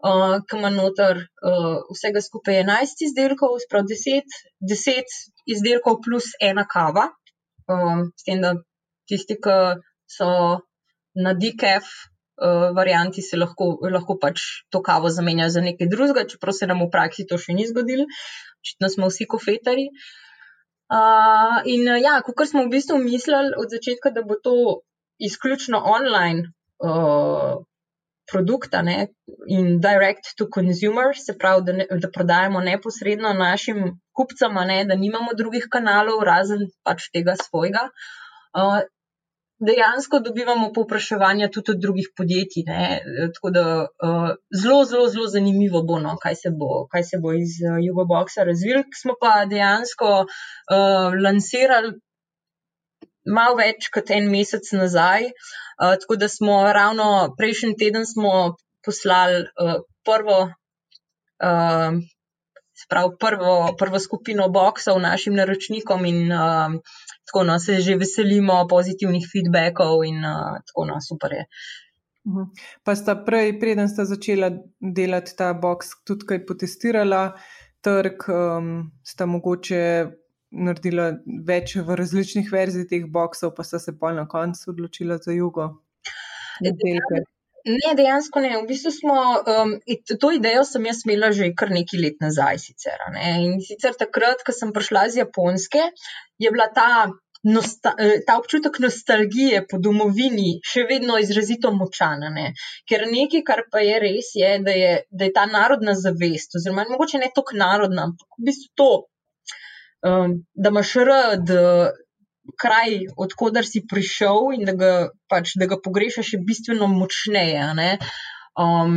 uh, ki ima noter uh, vsega skupaj 11 izdelkov, sprav 10, 10 izdelkov plus ena kava. Uh, s tem, da tisti, ki so na DKF uh, varianti se lahko, lahko pač to kavo zamenja za nekaj drugega, čeprav se nam v praksi to še ni zgodilo, očitno smo vsi kofetari. Uh, in uh, ja, kot smo v bistvu mislili od začetka, da bo to izključno online uh, produkt ne, in direct to consumer, se pravi, da, ne, da prodajamo neposredno našim kupcem, ne, da nimamo drugih kanalov razen pač tega svojega. Uh, dejansko dobivamo povpraševanja tudi od drugih podjetij. Ne? Tako da uh, zelo, zelo, zelo zanimivo bo, no, kaj, se bo kaj se bo iz uh, Jugoboxa razvil. Smo pa dejansko uh, lansirali malo več kot en mesec nazaj. Uh, tako da smo ravno prejšnji teden poslali uh, prvo. Uh, Prav prvo, prvo skupino boksov našim naročnikom, in uh, tako no, se že veselimo pozitivnih feedbackov, in uh, tako no, super je.
Mhm. Pa sta prej, preden sta začela delati ta box, tudi kaj potestirala, trg, um, sta mogoče naredila več v različnih verzijah teh boxov, pa sta se pa na koncu odločila za jugo.
Delke. Ne, dejansko ne. V bistvu smo um, to idejo sem jaz imela že kar nekaj let nazaj. Sicer, ne? In sicer takrat, ko sem prišla iz Japonske, je bila ta, nosta, eh, ta občutek nostalgije po domovini še vedno izrazito močan. Ne? Ker nekaj, kar pa je res, je, da je, da je ta narodna zavest, oziroma mogoče ne toliko narodna, ampak v bistvu to, um, da imaš rad kraj, odkudar si prišel in da ga, pač, da ga pogrešaš, je bistveno močneje. Um,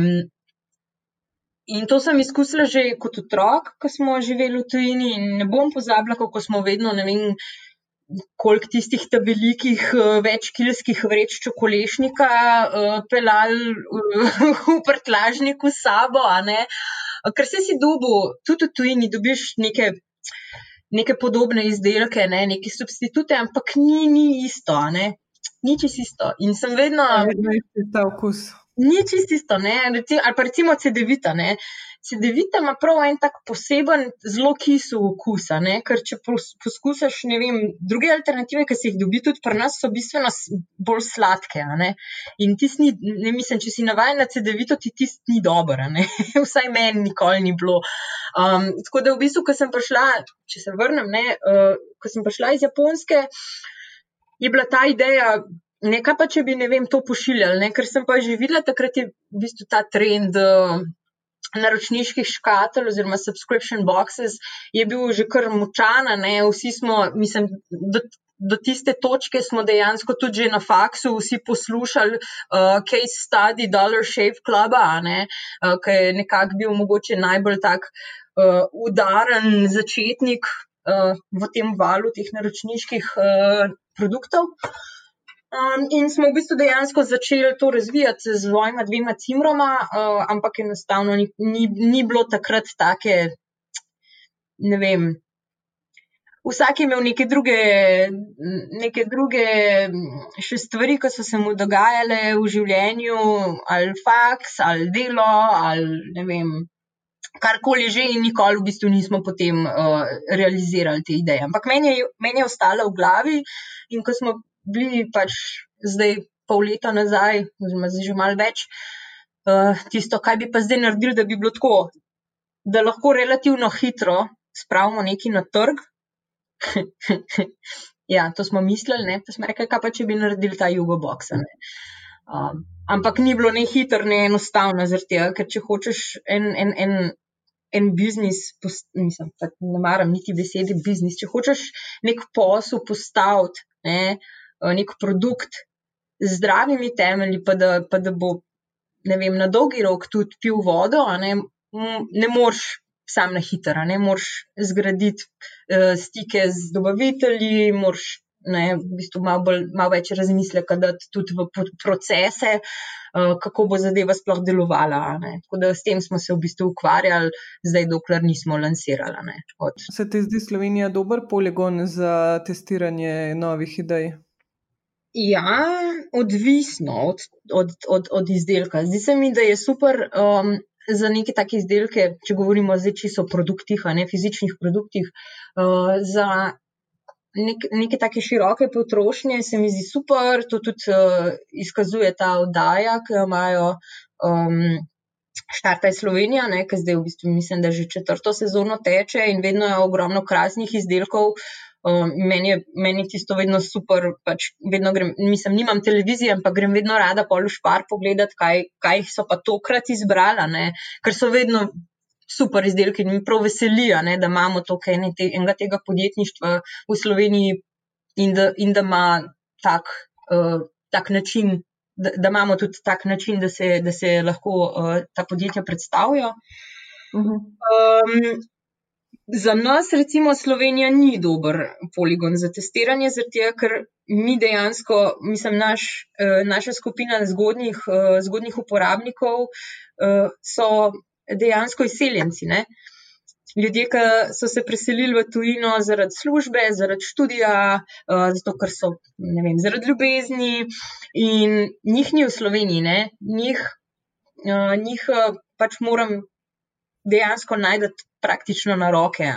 in to sem izkusila že kot otrok, ko smo živeli v tujini, in ne bom pozabila, kako smo vedno, ne vem. Koliko tistih velikih, eh, večkilskih vreč čokolešnika uh, pelali uh, v prtlažniku s sabo, ker se si dubu, tudi v tujini, dobiš neke neke podobne izdelke, ne, neke substitute, ampak ni, ni isto, ne. ni čisto isto. In sem vedno.
Vedno isti ta okus.
Ni čisto isto, ne, Reci, ali pa recimo CD-vita, ne. CD-vita ima prav en tak poseben, zelo kisel okus, ne, ker če poskusiš, ne vem, druge alternative, ki se jih dobi tudi pri nas, so bistveno bolj sladke, ne. In tisti, ne mislim, če si navajen na CD-vito, ti tisti ni dober, ne. Vsaj meni nikoli ni bilo. Um, tako da v bistvu, ko sem prišla, če se vrnem, ne, uh, ko sem prišla iz Japonske, je bila ta ideja. Nekaj pa, če bi, ne vem, to pošiljali, ne? ker sem pa že videla, takrat je v bistvu ta trend. Uh, naročniških škatl oziroma subscription boxes je bil že kar močan. Vsi smo, mislim, do, do tiste točke smo dejansko tudi na faksu vsi poslušali uh, case study Dollar Shave Club, uh, ki je nekako bil mogoče najbolj tak uh, udaren začetnik uh, v tem valu teh naročniških uh, produktov. Um, in smo v bistvu dejansko začeli to razvijati z svojima dvema cimroma, uh, ampak enostavno ni, ni, ni bilo takrat take, ne vem. Vsak je imel neke druge, neke druge še stvari, ki so se mu dogajale v življenju, ali faks, ali delo, ali ne vem, karkoli že, in nikoli v bistvu nismo potem uh, realizirali te ideje. Ampak meni je, meni je ostala v glavi in ko smo bili pač zdaj pol leta nazaj, oziroma zdaj že malo več, uh, tisto, kaj bi pa zdaj naredili, da bi bilo tako, da lahko relativno hitro spravimo nekaj na trg. ja, to smo mislili, ne? pa smo rekli, kaj pa če bi naredili ta jugobox. Um, ampak ni bilo ne hitro, ne enostavno, tega, ker če hočeš en, en, en, en biznis, mislim, ne maram niti besede biznis, če hočeš nek posel postaviti, ne, nek produkt z zdravimi temelji, pa da, pa da bo, vem, na dolgi rok tudi pil vodo, ne, ne moreš. Sam na hitro, ne moreš zgraditi uh, stike z dobavitelji, moraš ne, v bistvu malo, bolj, malo več razmisleka, da tudi v procese, uh, kako bo zadeva sploh delovala. Tako da s tem smo se v bistvu ukvarjali, zdaj, dokler nismo lansirali. Od...
Se ti zdi Slovenija dober poligon za testiranje novih idej?
Ja, odvisno od, od, od, od izdelka. Zdi se mi, da je super. Um, Za neke take izdelke, če govorimo zdaj čisto o produktih, a ne fizičnih produktih, uh, za nek, neke take široke potrošnje, se mi zdi super, to tudi uh, izkazuje ta oddaja, ki jo imajo. Um, Štarta je Slovenija, ki zdaj v bistvu mislim, da že četrto sezono teče in vedno je ogromno krasnih izdelkov. Um, meni je meni tisto vedno super, pač vedno grem, mislim, nimam televizije, ampak grem vedno rada pol v špar pogledati, kaj, kaj so pa tokrat izbrala, ne? ker so vedno super izdelki in mi prav veselijo, ne, da imamo tukaj te, enega tega podjetništva v Sloveniji in da, in da ima tak, uh, tak način, da, da imamo tudi tak način, da se, da se lahko uh, ta podjetja predstavijo. Uh -huh. um, za nas, recimo, Slovenija ni dober poligon za testiranje, zato ker mi dejansko, mislim, naš, uh, naša skupina zgodnjih, uh, zgodnjih uporabnikov uh, so dejansko izseljenci. Ne? Ljudje, ki so se preselili v tujino zaradi službe, zaradi študija, zato ker so, ne vem, zaradi ljubezni in njih ni v Sloveniji, njih, uh, njih uh, pač moram dejansko najti praktično na roke.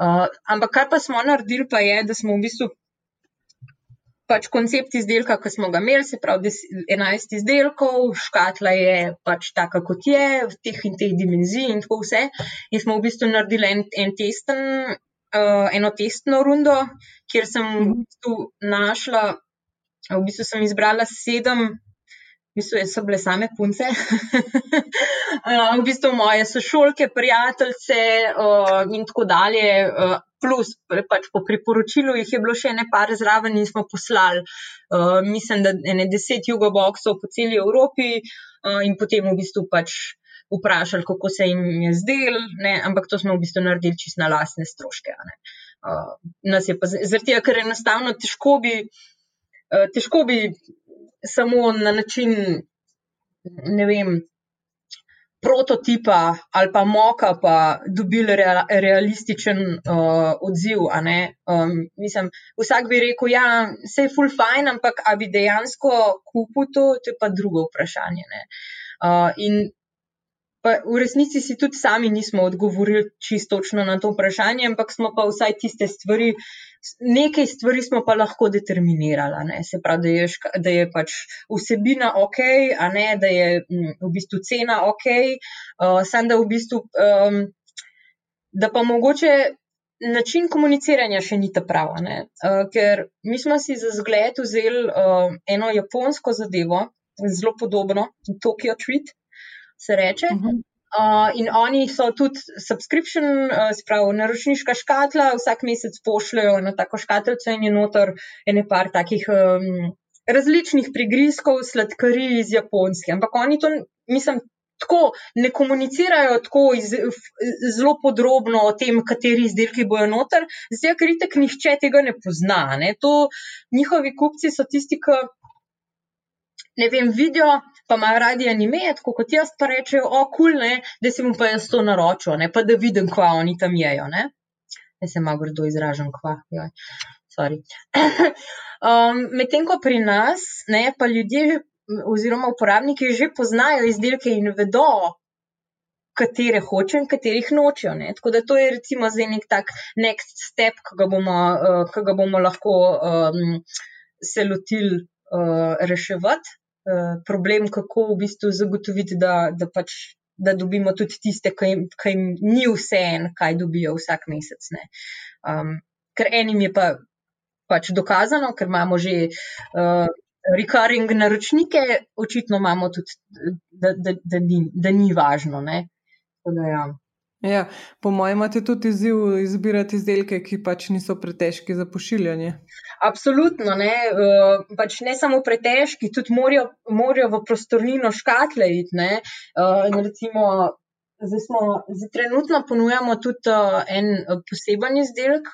Uh, ampak kar pa smo naredili, pa je, da smo v bistvu pač koncept izdelka, ki smo ga imeli, se pravi 11 izdelkov, škatla je pač taka, kot je, v teh in teh dimenzij in tako vse. In smo v bistvu naredili en, en testen, uh, eno testno rundo, kjer sem v mhm. bistvu našla, v bistvu sem izbrala sedem. V bistvu so bile same punce, v bistvu moje sošolke, prijateljice uh, in tako dalje. Uh, plus, pač po priporočilu jih je bilo še ne par zraven in smo poslali, uh, mislim, da ne deset jugoboksov po celi Evropi uh, in potem v bistvu pač vprašali, kako se jim je zdel, ne, ampak to smo v bistvu naredili čist na lasne stroške. Uh, Zaradi tega, ker enostavno težko bi, težko bi samo na način, ne vem, prototipa ali pa moka, pa dobili real, realističen uh, odziv. Um, mislim, vsak bi rekel, ja, je vse full fine, ampak ali bi dejansko kupil to, to je pa drugo vprašanje. Uh, in Pa v resnici si tudi sami nismo odgovorili čisto na to vprašanje, ampak smo pa vsaj tiste stvari, nekaj stvari smo pa lahko determinirali. Ne? Se pravi, da je, da je pač vsebina ok, a ne da je m, v bistvu cena ok, uh, samo da v bistvu, um, da pa mogoče način komuniciranja še ni ta pravi. Uh, ker mi smo si za zgled vzeli uh, eno japonsko zadevo, zelo podobno, Tokyo Treat se reče. Uh -huh. Uh, in oni so tudi subscription, uh, spravo naročniška škatla, vsak mesec pošljajo eno tako škatlico in je notor ene par takih um, različnih prigrizkov, sladkarij iz Japonske. Ampak oni to, mislim, tako ne komunicirajo tako iz, zelo podrobno o tem, kateri izdelki bojo notor, zdaj, ker itek nihče tega ne pozna. Ne? To njihovi kupci so tisti, ki ne vem, vidijo, pa imajo radi anime, tako kot jaz, pa rečejo, o, kul, cool, da si mu pa jaz to naročil, ne, pa da vidim, kva oni tam jejo. Ne, ne se malo grdo izražam, kva. um, Medtem ko pri nas, ne, pa ljudje oziroma uporabniki že poznajo izdelke in vedo, katere hočejo in katerih nočejo. Ne. Tako da to je recimo zdaj nek tak next step, ki ga bomo, uh, ki ga bomo lahko um, se lotili uh, reševati. Eh, problem, kako v bistvu zagotoviti, da, da, pač, da dobimo tudi tiste, ki jim, ki jim ni vse en, kaj dobijo vsak mesec. Um, ker enim je pa pač dokazano, ker imamo že uh, recurring naročnike, očitno imamo tudi, da, da, da, ni, da ni važno. Da, ja.
Ja, po mojem, imate tudi izziv izbirati izdelke, ki pač niso pretežki za pošiljanje.
Absolutno, ne, uh, pač ne samo pretežki, tudi morajo, morajo v prostornino škatle iti. Uh, recimo, zdaj smo, zdaj trenutno ponujamo tudi uh, en poseben izdelek,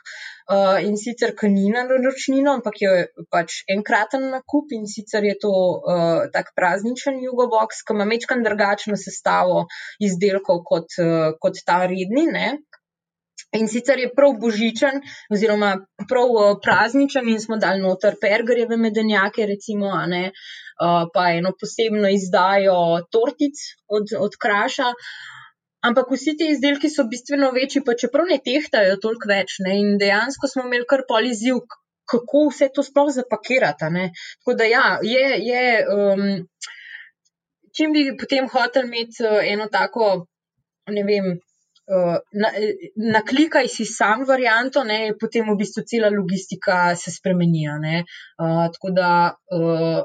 uh, in sicer kanina na ročnino, ampak je pač enkraten nakup in sicer je to uh, tak prazničen jugobox, ki ima mečkan drugačno sestavo izdelkov kot, uh, kot ta redni. Ne? In sicer je prav božičen, oziroma prav uh, prazničen, in smo dali noter pergerjeve medenjake, recimo, ne, uh, pa eno posebno izdajo tortic od, od kraša. Ampak vsi ti izdelki so bistveno večji, pa čeprav ne tehtajo toliko več. Ne? In dejansko smo imeli kar pol izziv, kako vse to sploh zapakirati. Tako da ja, je. je um, Čim bi potem hotel imeti uh, eno tako, ne vem, uh, na, naklikaj si sam varianto, ne, potem v bistvu cela logistika se spremeni. Uh, tako da, uh,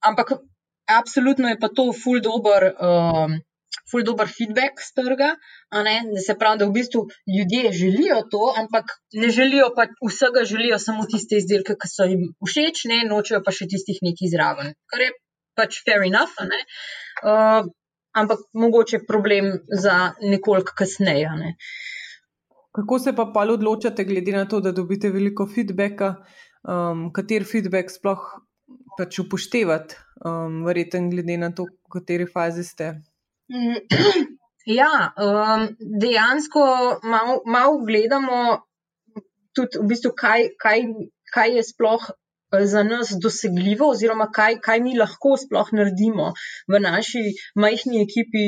ampak absolutno je pa to full dober. Uh, ful dober feedback z trga. Da se pravi, da v bistvu ljudje želijo to, ampak ne želijo pa vsega, želijo samo tiste izdelke, ki so jim všeč, ne nočejo pa še tistih nekaj zraven. Kar je pač fair enough. Uh, ampak mogoče problem za nekoliko kasneje. Ne?
Kako se pa pa odločate, glede na to, da dobite veliko feedbacka, um, kater feedback sploh pač upoštevati, um, verjetno glede na to, v kateri fazi ste?
Mm, ja, um, dejansko malo mal gledamo tudi, v bistvu, kaj, kaj, kaj je sploh eh, za nas dosegljivo, oziroma kaj, kaj mi lahko sploh naredimo v naši majhni ekipi.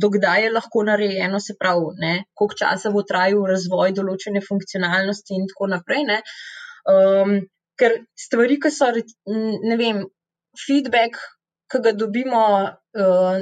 Dokdaj je lahko narejeno, se pravi, koliko časa bo trajal razvoj določene funkcionalnosti, in tako naprej. Um, ker stvari, ki so, ne vem, feedback, ki ga dobimo uh,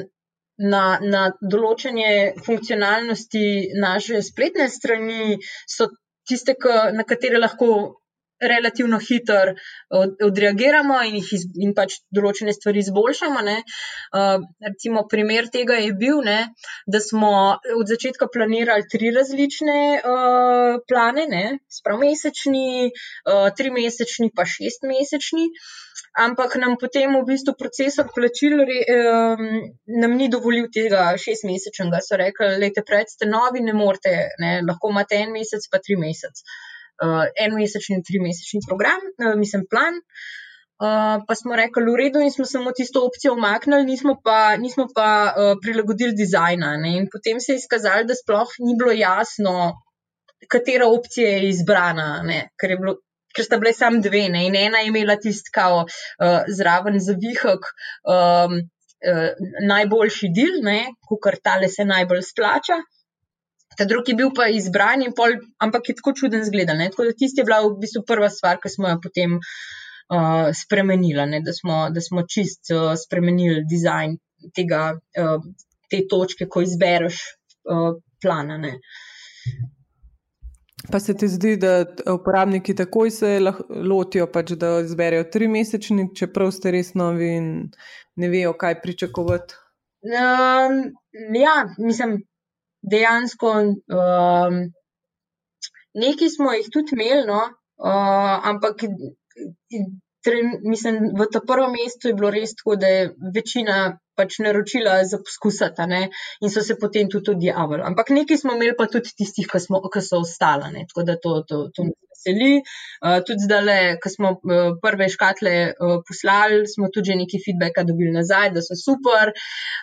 na, na določene funkcionalnosti naše spletne strani, so tiste, na katere lahko relativno hitro od, odreagiramo in, iz, in pač določene stvari izboljšamo. Uh, recimo, primer tega je bil, ne, da smo od začetka planirali tri različne uh, plane, sprav mesečni, uh, tri mesečni, pa šest mesečni. Ampak nam potem v bistvu procesor plačil um, nam ni dovolil tega šestmesečnega. So rekli, da prej ste novi, ne morete, ne, lahko imate en mesec, pa tri mesece uh, enmesečni in trimesečni program, uh, mislim, plan. Uh, pa smo rekli, v redu, in smo samo tisto opcijo omaknili, nismo pa, nismo pa uh, prilagodili dizajna. Ne? In potem se je izkazalo, da sploh ni bilo jasno, katera opcija je izbrana, ker, je bilo, ker sta bile samo dve. Ne? In ena je imela tisti, kao uh, zraven zavihek, um, uh, najboljši del, kar tale se najbolj splača. Ta drugi je bil pa izbran, pol, ampak je tako čuden zgled. Tako da tisti je bila v bistvu prva stvar, ki smo jo potem uh, spremenili, ne? da smo, da smo čist uh, spremenili dizajn tega, uh, te točke, ko izbereš uh, plana. Ne?
Pa se ti zdi, da uporabniki takoj se lotijo, pač, da izberejo tri mesečni, čeprav ste res novi in ne vejo, kaj pričakovati?
Um, ja, mislim, dejansko um, neki smo jih tudi imeli, no, uh, ampak tre, mislim, v tem prvem mestu je bilo res tako, da je večina pač naročila za poskusati ne, in so se potem tudi odjavili. Ampak neki smo imeli pa tudi tistih, ki, smo, ki so ostali, ne, tako da to, to, to nas veseli. Uh, tudi zdaj, ko smo uh, prve škatle uh, poslali, smo tudi že neki feedback dobili nazaj, da so super.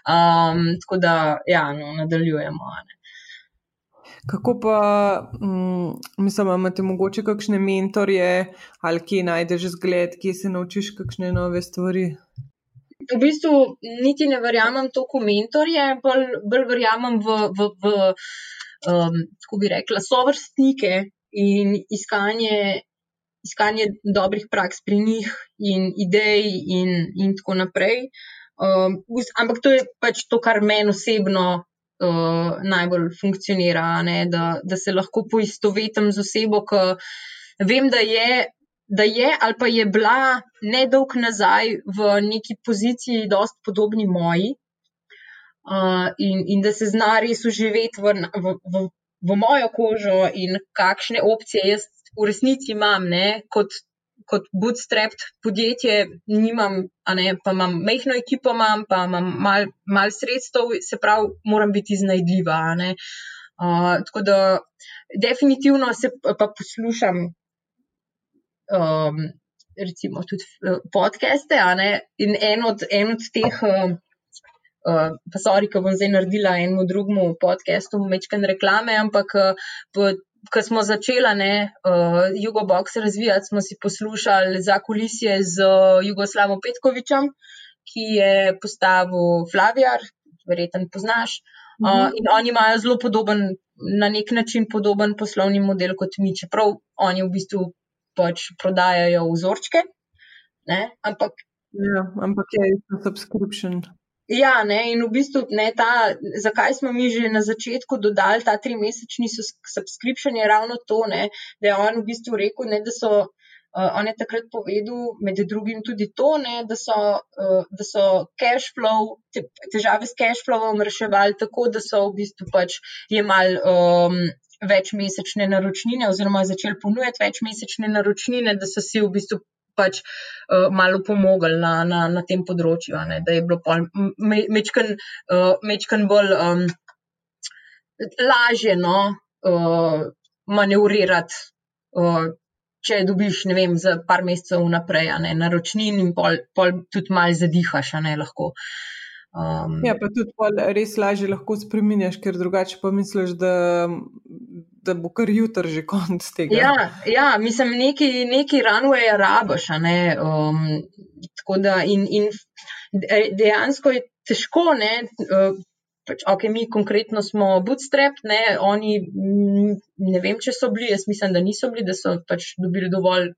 Um, tako da, ja, no, nadaljujemo. Ne.
Kako pa, um, mislim, imate mogoče kakšne mentorje ali kje najdeš zgled, kje se naučiš kakšne nove stvari?
V bistvu niti ne verjamem toliko v mentorje, bolj, bolj verjamem v, v, v um, kako bi rekla, sovrstnike in iskanje, iskanje dobrih praks pri njih in idej in, in tako naprej. Um, ampak to je pač to, kar meni osebno uh, najbolj funkcionira, ne, da, da se lahko poistovetim z osebo, ki vem, da je da je ali pa je bila nedolg nazaj v neki poziciji, dost podobni moji. Uh, in, in da se zna res uživeti v, v, v, v mojo kožo, in kakšne opcije jaz v resnici imam, ne, kot, kot bootstrapped podjetje, nimam, ne, pa imam mehko ekipo, imam, pa imam malo mal sredstev, se pravi, moram biti iznajdljiva. Uh, tako da, definitivno se pa poslušam. Um, Recimo tudi eh, podcaste, in en od, en od teh uh, Uh, pa, sorry, ko bom zdaj naredila enemu drugemu podkastu, mečken reklame, ampak uh, ko smo začeli ne, uh, Jugobox razvijati, smo si poslušali za kulisije z Jugoslavom Petkovičem, ki je postavil Flavijar, verjeten poznaš. Uh, in oni imajo zelo podoben, na nek način podoben poslovni model kot mi, čeprav oni v bistvu pač prodajajo vzorčke. Ne, ampak,
ja, ampak je to subscription.
Ja, ne, in v bistvu, ne, ta, zakaj smo mi že na začetku dodali ta tri mesečni subscription, je ravno to, ne, da je on v bistvu rekel, ne, da so. Uh, on je takrat povedal, med drugim, tudi to, ne, da, so, uh, da so cash flow, te, težave s cash flowom reševali tako, da so v bistvu pač jemali um, večmesečne naročnine, oziroma začeli ponujati večmesečne naročnine, da so si v bistvu pač uh, malo pomagali na, na, na tem področju, ne, da je bilo mečken me, uh, bolj um, lažje no, uh, manevrirati. Uh, Če dobiš, ne vem, za par mesecev vnaprej, ne, naročnin in pol, pol tudi malo zadihaš, ne lahko.
Um, ja, pa tudi res lažje lahko spremenjaš, ker drugače pa misliš, da da bo kar jutr že konc tega.
Ja, ja mislim, neki, neki runway rabaš. Um, tako da in, in dejansko je težko. Ne, uh, pač, ok, mi konkretno smo bootstrap, ne, oni ne vem, če so bili, jaz mislim, da niso bili, da so pač dobili dovolj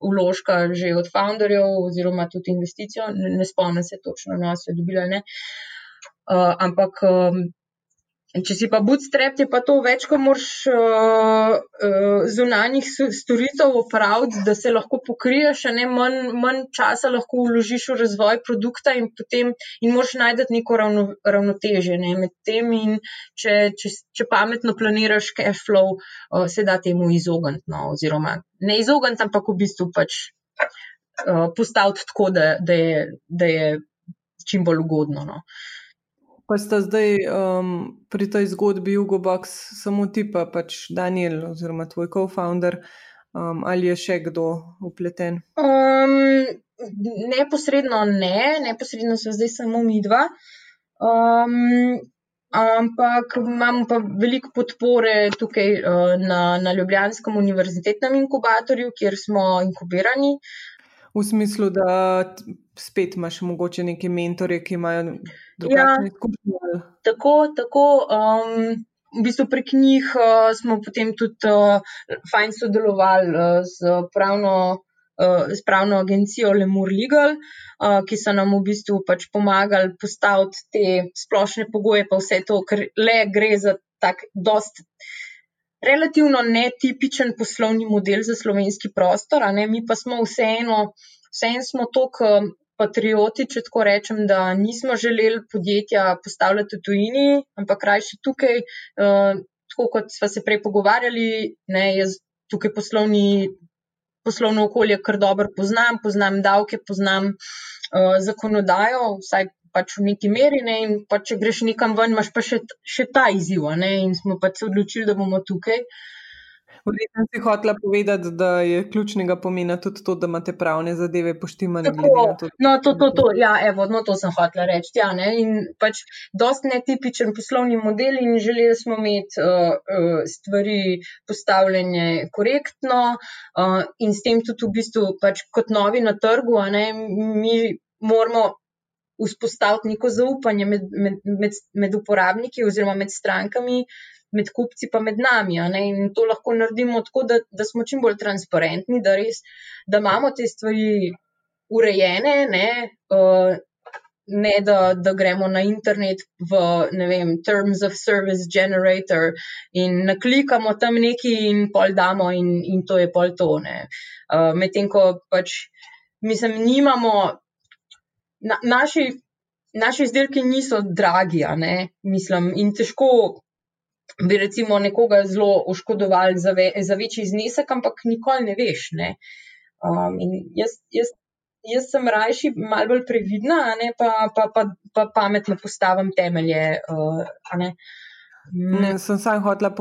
vložka že od founderjev oziroma tudi investicijo, ne, ne spomnim se točno, no, so dobili ali ne. Uh, ampak um, Če si pa bootstrap, je pa to več, ko moraš uh, uh, zunanjih storitev opraviti, da se lahko pokriješ, a ne manj, manj časa lahko vložiš v razvoj produkta in potem in moraš najti neko ravno, ravnoteže ne, med tem. In če, če, če pametno planiraš cash flow, uh, se da temu izogniti. No, oziroma ne izogniti, ampak v bistvu pač uh, postaviti tako, da, da, je, da je čim bolj ugodno. No. Uh,
Pa sta zdaj um, pri tej zgodbi Jugobox samo ti, pa pač Daniel, oziroma tvoj co-founder, um, ali je še kdo upleten?
Um, neposredno ne, neposredno so zdaj samo mi dva. Um, ampak imamo pa veliko podpore tukaj uh, na, na Ljubljanskem univerzitetnem inkubatorju, kjer smo inkubirani.
V smislu, da spet imaš mogoče neke mentore, ki imajo drugačne ja, izkušnje.
Tako, tako. Um, v bistvu prek njih uh, smo potem tudi uh, fajn sodelovali uh, z, pravno, uh, z pravno agencijo Lemur Legal, uh, ki so nam v bistvu pač pomagali postaviti te splošne pogoje, pa vse to, ker le gre za tak dost. Relativno netipičen poslovni model za slovenski prostor, mi pa smo vseeno, vseeno smo tako patrioti, če tako rečem, da nismo želeli podjetja postavljati v tujini, ampak krajši tukaj, uh, tako kot smo se prej pogovarjali, ne, jaz tukaj poslovni, poslovno okolje kar dobro poznam, poznam davke, poznam uh, zakonodajo, vsaj pač v neki meri, ne, in pa če greš nekam ven, imaš pa še, še ta izziv, ne, in smo pač se odločili, da bomo tukaj.
Verjetno si hotela povedati, da je ključnega pomena tudi to, da imate pravne zadeve poštimane.
To, no, to, to, to, ja, evo, no, to sem hotela reči. Ja, ne, in pač dost netipičen poslovni model in želeli smo imeti uh, uh, stvari postavljene korektno uh, in s tem tudi v bistvu pač kot novi na trgu, ne, mi moramo vzpostaviti neko zaupanje med, med, med, med uporabniki oziroma med strankami, med kupci, pa med nami. In to lahko naredimo tako, da, da smo čim bolj transparentni, da, res, da imamo te stvari urejene, ne, uh, ne da, da gremo na internet v, ne vem, Terms of Service Generator in naklikamo tam neki in pol damo in, in to je pol tone. Uh, Medtem ko pač, mislim, nimamo, na, naši, naši izdelki niso dragi, mislim, in težko. Bi recimo nekoga zelo oškodovali za, ve, za večji znesek, ampak nikoli ne veš. Ne? Um, jaz, jaz jaz sem rajši malo bolj previdna, ne, pa, pa, pa, pa pametno postavim temelje. Uh, ne.
Mm. Ne, sem sam hotela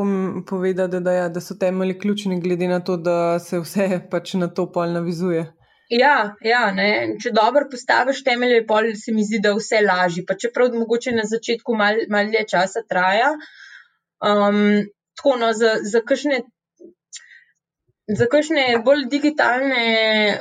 povedati, da, ja, da so temelji ključni, glede na to, da se vse pač na to pol navizuje.
Ja, ja če dobro postaviš temelje, pol se mi zdi, da vse lažje. Pa čeprav mogoče na začetku malo mal dlje časa traja. Um, tako, no, za, za kakšne Za kakšne bolj digitalne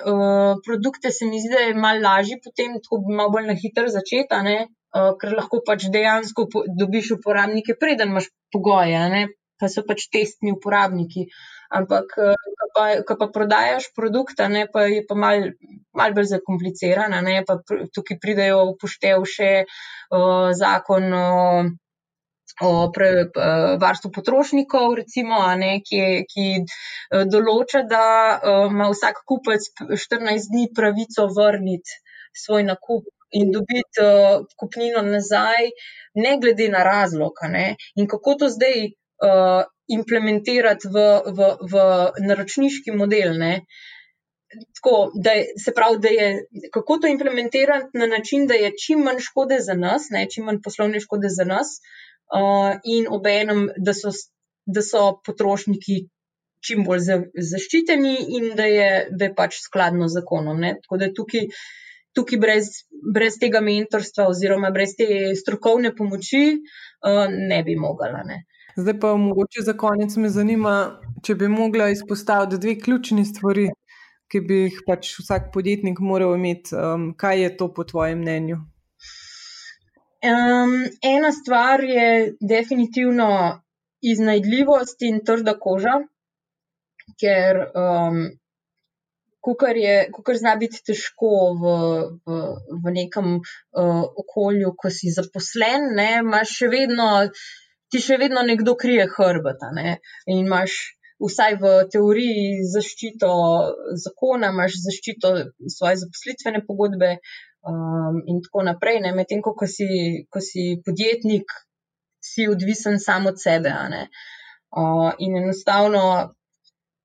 uh, produkte se mi zdi, da je malo lažje potem tako malo bolj na hitro začeti, uh, ker lahko pač dejansko dobiš uporabnike, preden imaš pogoje, ne? pa so pač testni uporabniki. Ampak, uh, ko pa prodajaš produkt, pa je pa malo mal bolj zakomplicirana, ne, pa tukaj pridejo upoštev še uh, zakon o. Uh, o pre, uh, varstvu potrošnikov, recimo, ne, ki, ki uh, določa, da uh, ima vsak kupec 14 dni pravico vrniti svoj nakup in dobiti uh, kupnino nazaj, ne glede na razlog. In kako to zdaj uh, implementirati v, v, v naročniški model. Tako, da je, se pravi, da je kako to implementirati na način, da je čim manj škode za nas, ne, čim manj poslovne škode za nas, uh, in obenem, da so, da so potrošniki čim bolj za, zaščiteni in da je, da je pač skladno z zakonom. Ne? Tako da tukaj, tukaj brez, brez tega mentorstva oziroma brez te strokovne pomoči uh, ne bi mogla. Ne?
Zdaj pa mogoče za konec me zanima, če bi mogla izpostaviti dve ključni stvari, ki bi jih pač vsak podjetnik moral imeti. Um, kaj je to po tvojem mnenju?
Um, ena stvar je definitivno iznajdljivost in trda koža, ker um, kukar je, kukar zna biti težko v, v, v nekem uh, okolju, ko si zaposlen, ne, imaš še vedno, ti še vedno nekdo krije hrbata ne, in imaš vsaj v teoriji zaščito zakona, imaš zaščito svoje zaposlitvene pogodbe, um, in tako naprej. Medtem ko, ko, ko si podjetnik, si odvisen samo od sebe. Uh, in enostavno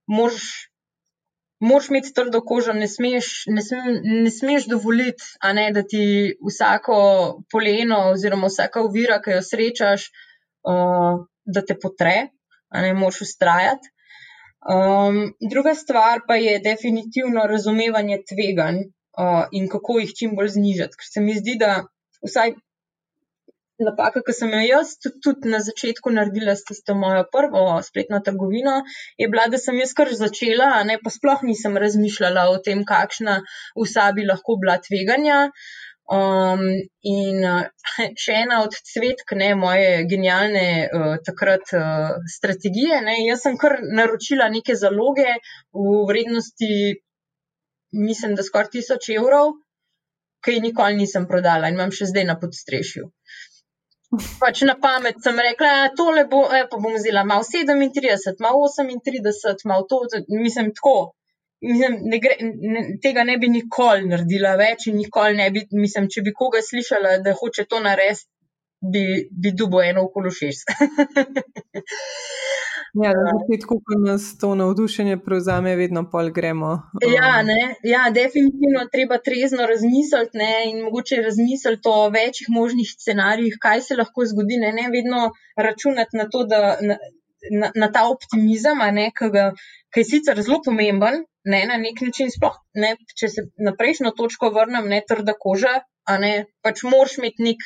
moraš. Moš imeti trdo kožo, ne smeš, ne sme, ne smeš dovoliti, ne, da ti vsako poleno oziroma vsaka ovira, ki jo srečaš, uh, da te potre, ne moš ustrajati. Um, druga stvar pa je definitivno razumevanje tveganj, uh, in kako jih čim bolj znižati. Ker se mi zdi, da vsaj napaka, ki sem jo jaz tudi, tudi na začetku naredila s tisto mojo prvo spletno trgovino, je bila, da sem jaz kar začela, ne, pa sploh nisem razmišljala o tem, kakšna vsa bi lahko bila tveganja. Um, in še ena od cvetk ne, moje genialne uh, takrat uh, strategije. Ne, jaz sem kar naročila neke zaloge v vrednosti mislim, da skoraj tisoč evrov, ki jih nikoli nisem prodala in imam še zdaj na podstrešju. Pač na pamet sem rekla, da ja, tole bo, e, pa bom vzela malo 37, malo 38, malo to, mislim tako. Mislim, ne gre, ne, tega ne bi nikoli naredila več in nikoli ne bi, mislim, če bi koga slišala, da hoče to narediti, bi, bi dubo eno okolo šest.
Ja, na začetku, ko nas to navdušenje prevzame, vedno pol gremo.
Ja, ne, ja, definitivno treba trezno razmisliti ne, in mogoče razmisliti o večjih možnih scenarijih, kaj se lahko zgodi. Ne, ne vedno računati na to, da na, na, na ta optimizem, ki je sicer zelo pomemben, ne, na nek način sploh, ne, če se na prejšnjo točko vrnem, ne trda koža, a ne pač moraš imeti nek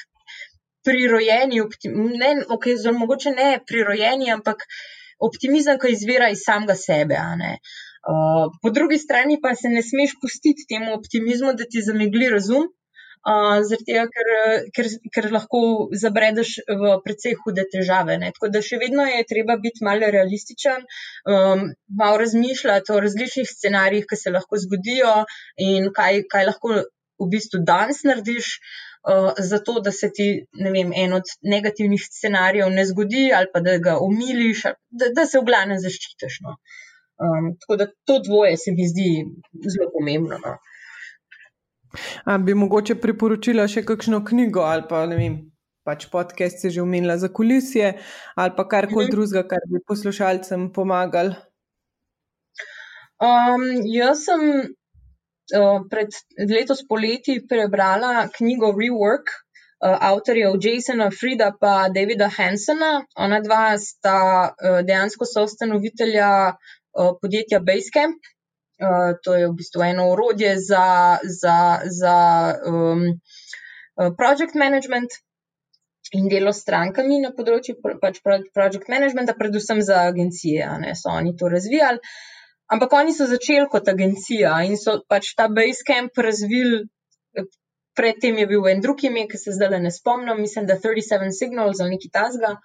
prirojeni optimizem, ne, okay, zelo mogoče ne prirojeni, ampak optimizem, ki izvira iz samega sebe. Uh, po drugi strani pa se ne smeš pustiti temu optimizmu, da ti zamegli razum, uh, tega, ker, ker, ker lahko zabredeš v precej hude težave. Ne? Tako da še vedno je treba biti malo realističen, um, malo razmišljati o različnih scenarijih, ki se lahko zgodijo in kaj, kaj lahko v bistvu danes narediš. Zato da se ti vem, en od negativnih scenarijev ne zgodi, ali pa da ga omiliš, da, da se v glavnem zaščitiš. No. Um, tako da to dvoje se mi zdi zelo pomembno. No.
A bi mogoče priporočila še kakšno knjigo ali pa ne vem, pač podcast si že omenila za kulisije ali pa karkoli mhm. drugega, kar bi poslušalcem pomagali?
Um, jaz sem pred letos poleti prebrala knjigo Rework avtorjev Jasona Frida in Davida Hansona. Ona dva sta dejansko soustanovitelja podjetja Basecamp. To je v bistvu eno urodje za, za, za um, project management in delo s strankami na področju pač project managementa, predvsem za agencije, ne so oni to razvijali. Ampak oni so začeli kot agencija in so pač ta Basecamp razvili. Predtem je bil en drug ime, ki se zdaj ne spomnim, mislim, da 37 Signals ali neki tasga.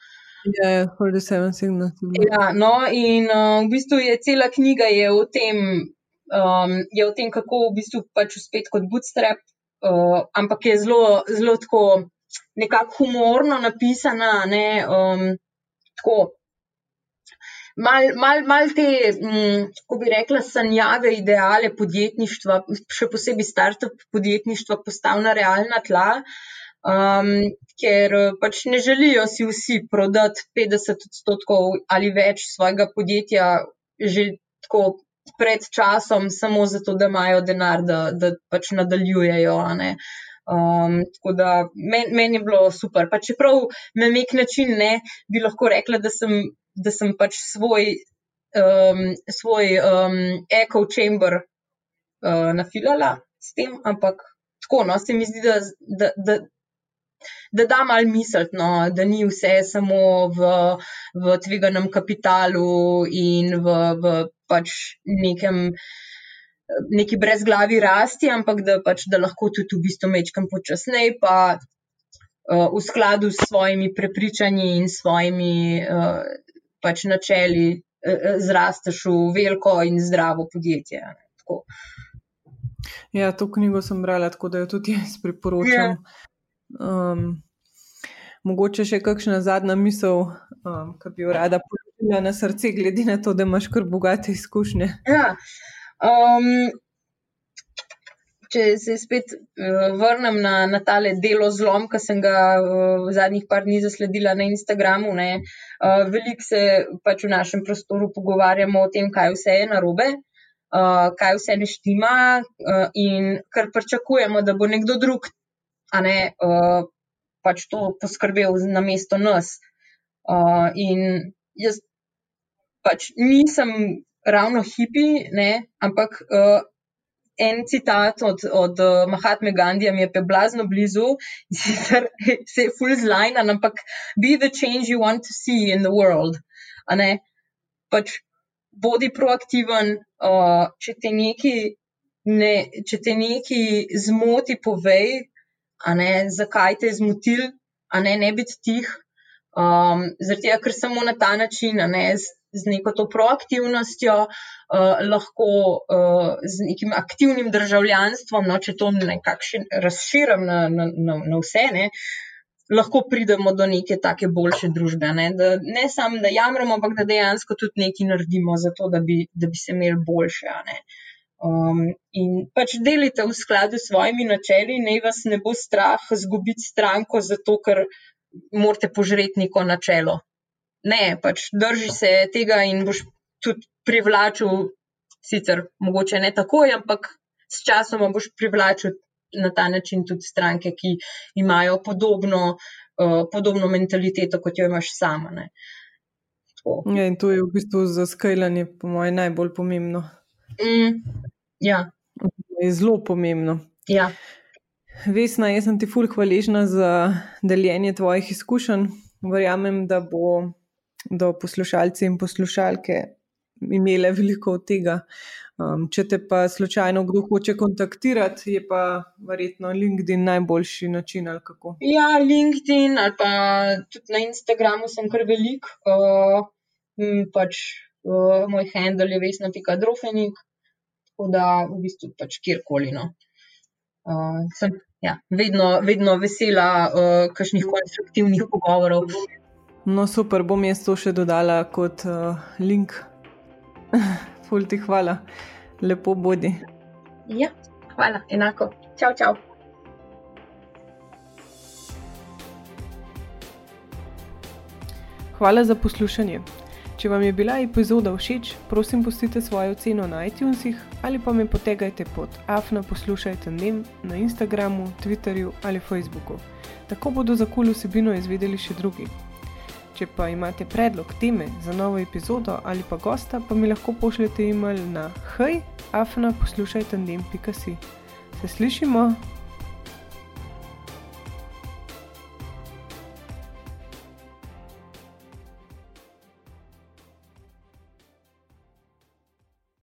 Ja, 37 Signals.
Ja, no, in uh, v bistvu je cela knjiga je o tem, um, je o tem kako v bistvu pač uspeti kot bootstrap, uh, ampak je zelo, zelo tako nekako humorno napisana, ne, um, tako. Mal, mal, mal te, mm, kako bi rekla, sanjave, ideale podjetništva, še posebej start-up podjetništva, postavlja realna tla, um, ker pač ne želijo si vsi prodati 50 odstotkov ali več svojega podjetja že tako pred časom, samo zato, da imajo denar, da, da pač nadaljujejo. Um, tako da meni men je bilo super. Pa čeprav na nek način ne bi lahko rekla, da sem, da sem pač svoj, um, svoj um, echo chamber uh, nafilala s tem, ampak tako, no, se mi zdi, da. da, da Da da malo misliti, no, da ni vse samo v, v tveganem kapitalu in v, v pač nekem neki brezglavi rasti, ampak da, pač, da lahko tudi v bistvu mečkam počasneje, pa uh, v skladu s svojimi prepričanji in svojimi uh, pač načeli uh, zrasteš v veliko in zdravo podjetje.
Ja, to knjigo sem brala, tako da jo tudi jaz priporočam. Um, mogoče še kakšna zadnja misel, um, ki bi jo rada položila na srce, glede na to, da imaš kar bogate izkušnje.
Ja, Um, če se spet uh, vrnem na, na tale delo zlom, ki sem ga uh, v zadnjih par dni zasledila na Instagramu, uh, veliko se pač v našem prostoru pogovarjamo o tem, kaj vse je narobe, uh, kaj vse ne štima uh, in kar pričakujemo, da bo nekdo drug, ne uh, pač to poskrbel na mesto nas. Uh, in jaz pač nisem ravno hipi, ne, ampak uh, en citat od, od uh, Mahatme Gandija mi je pe blazno blizu, sicer se je full zlajna, ampak be the change you want to see in the world. Pač bodi proaktiven, uh, če te neki. Ne, če te nekaj zmoti, povej, ne, zakaj te je zmotil, a ne, ne biti tih. Um, Zaradi tega, ker samo na ta način, ne, z, neko to proaktivnostjo, uh, lahko uh, z nekim aktivnim državljanstvom, no, če to nekako razširim na, na, na, na vse, ne, lahko pridemo do neke take boljše družbe. Ne, ne samo, da jamramo, ampak da dejansko tudi nekaj naredimo za to, da bi, da bi se imeli boljše. Um, in pač delite v skladu s svojimi načeli, ne vas ne bo strah izgubiti stranko, zato ker morate požreti neko načelo ne, pač drži se tega in boš tudi privlačil, sicer mogoče ne takoj, ampak s časom boš privlačil na ta način tudi stranke, ki imajo podobno, uh, podobno mentaliteto, kot jo imaš sama.
Ja, in to je v bistvu za skajljanje, po mojem, najbolj pomembno.
Mm, ja.
Je zelo pomembno.
Ja.
Vesna, jaz sem ti fulh hvaležna za deljenje tvojih izkušenj. Verjamem, da bo do poslušalce in poslušalke imele veliko od tega. Um, če te pa slučajno kdo hoče kontaktirati, je pa verjetno LinkedIn najboljši način.
Ja, LinkedIn ali pa tudi na Instagramu sem kar velik. Uh, pač, uh, moj handle je vesna.drofenik, tako da v bistvu pač kjerkoli. No. Uh, sem ja, vedno, vedno vesela uh, kakšnih konstruktivnih pogovorov.
No, super, bom jaz to še dodala kot uh, link. Fulti, hvala, lepo bodi.
Ja, hvala, enako. Čau, čau.
Hvala za poslušanje. Če vam je bila epizoda všeč, prosim, pustite svojo oceno na iTunesih ali pa me potegajte pod afna poslušajte nem na Instagramu, Twitterju ali Facebooku. Tako bodo za kul vsebino izvedeli še drugi. Če pa imate predlog teme za novo epizodo ali pa gosta, pa mi lahko pošljete e-mail na hej, afna poslušajte nem.si. Se slišimo!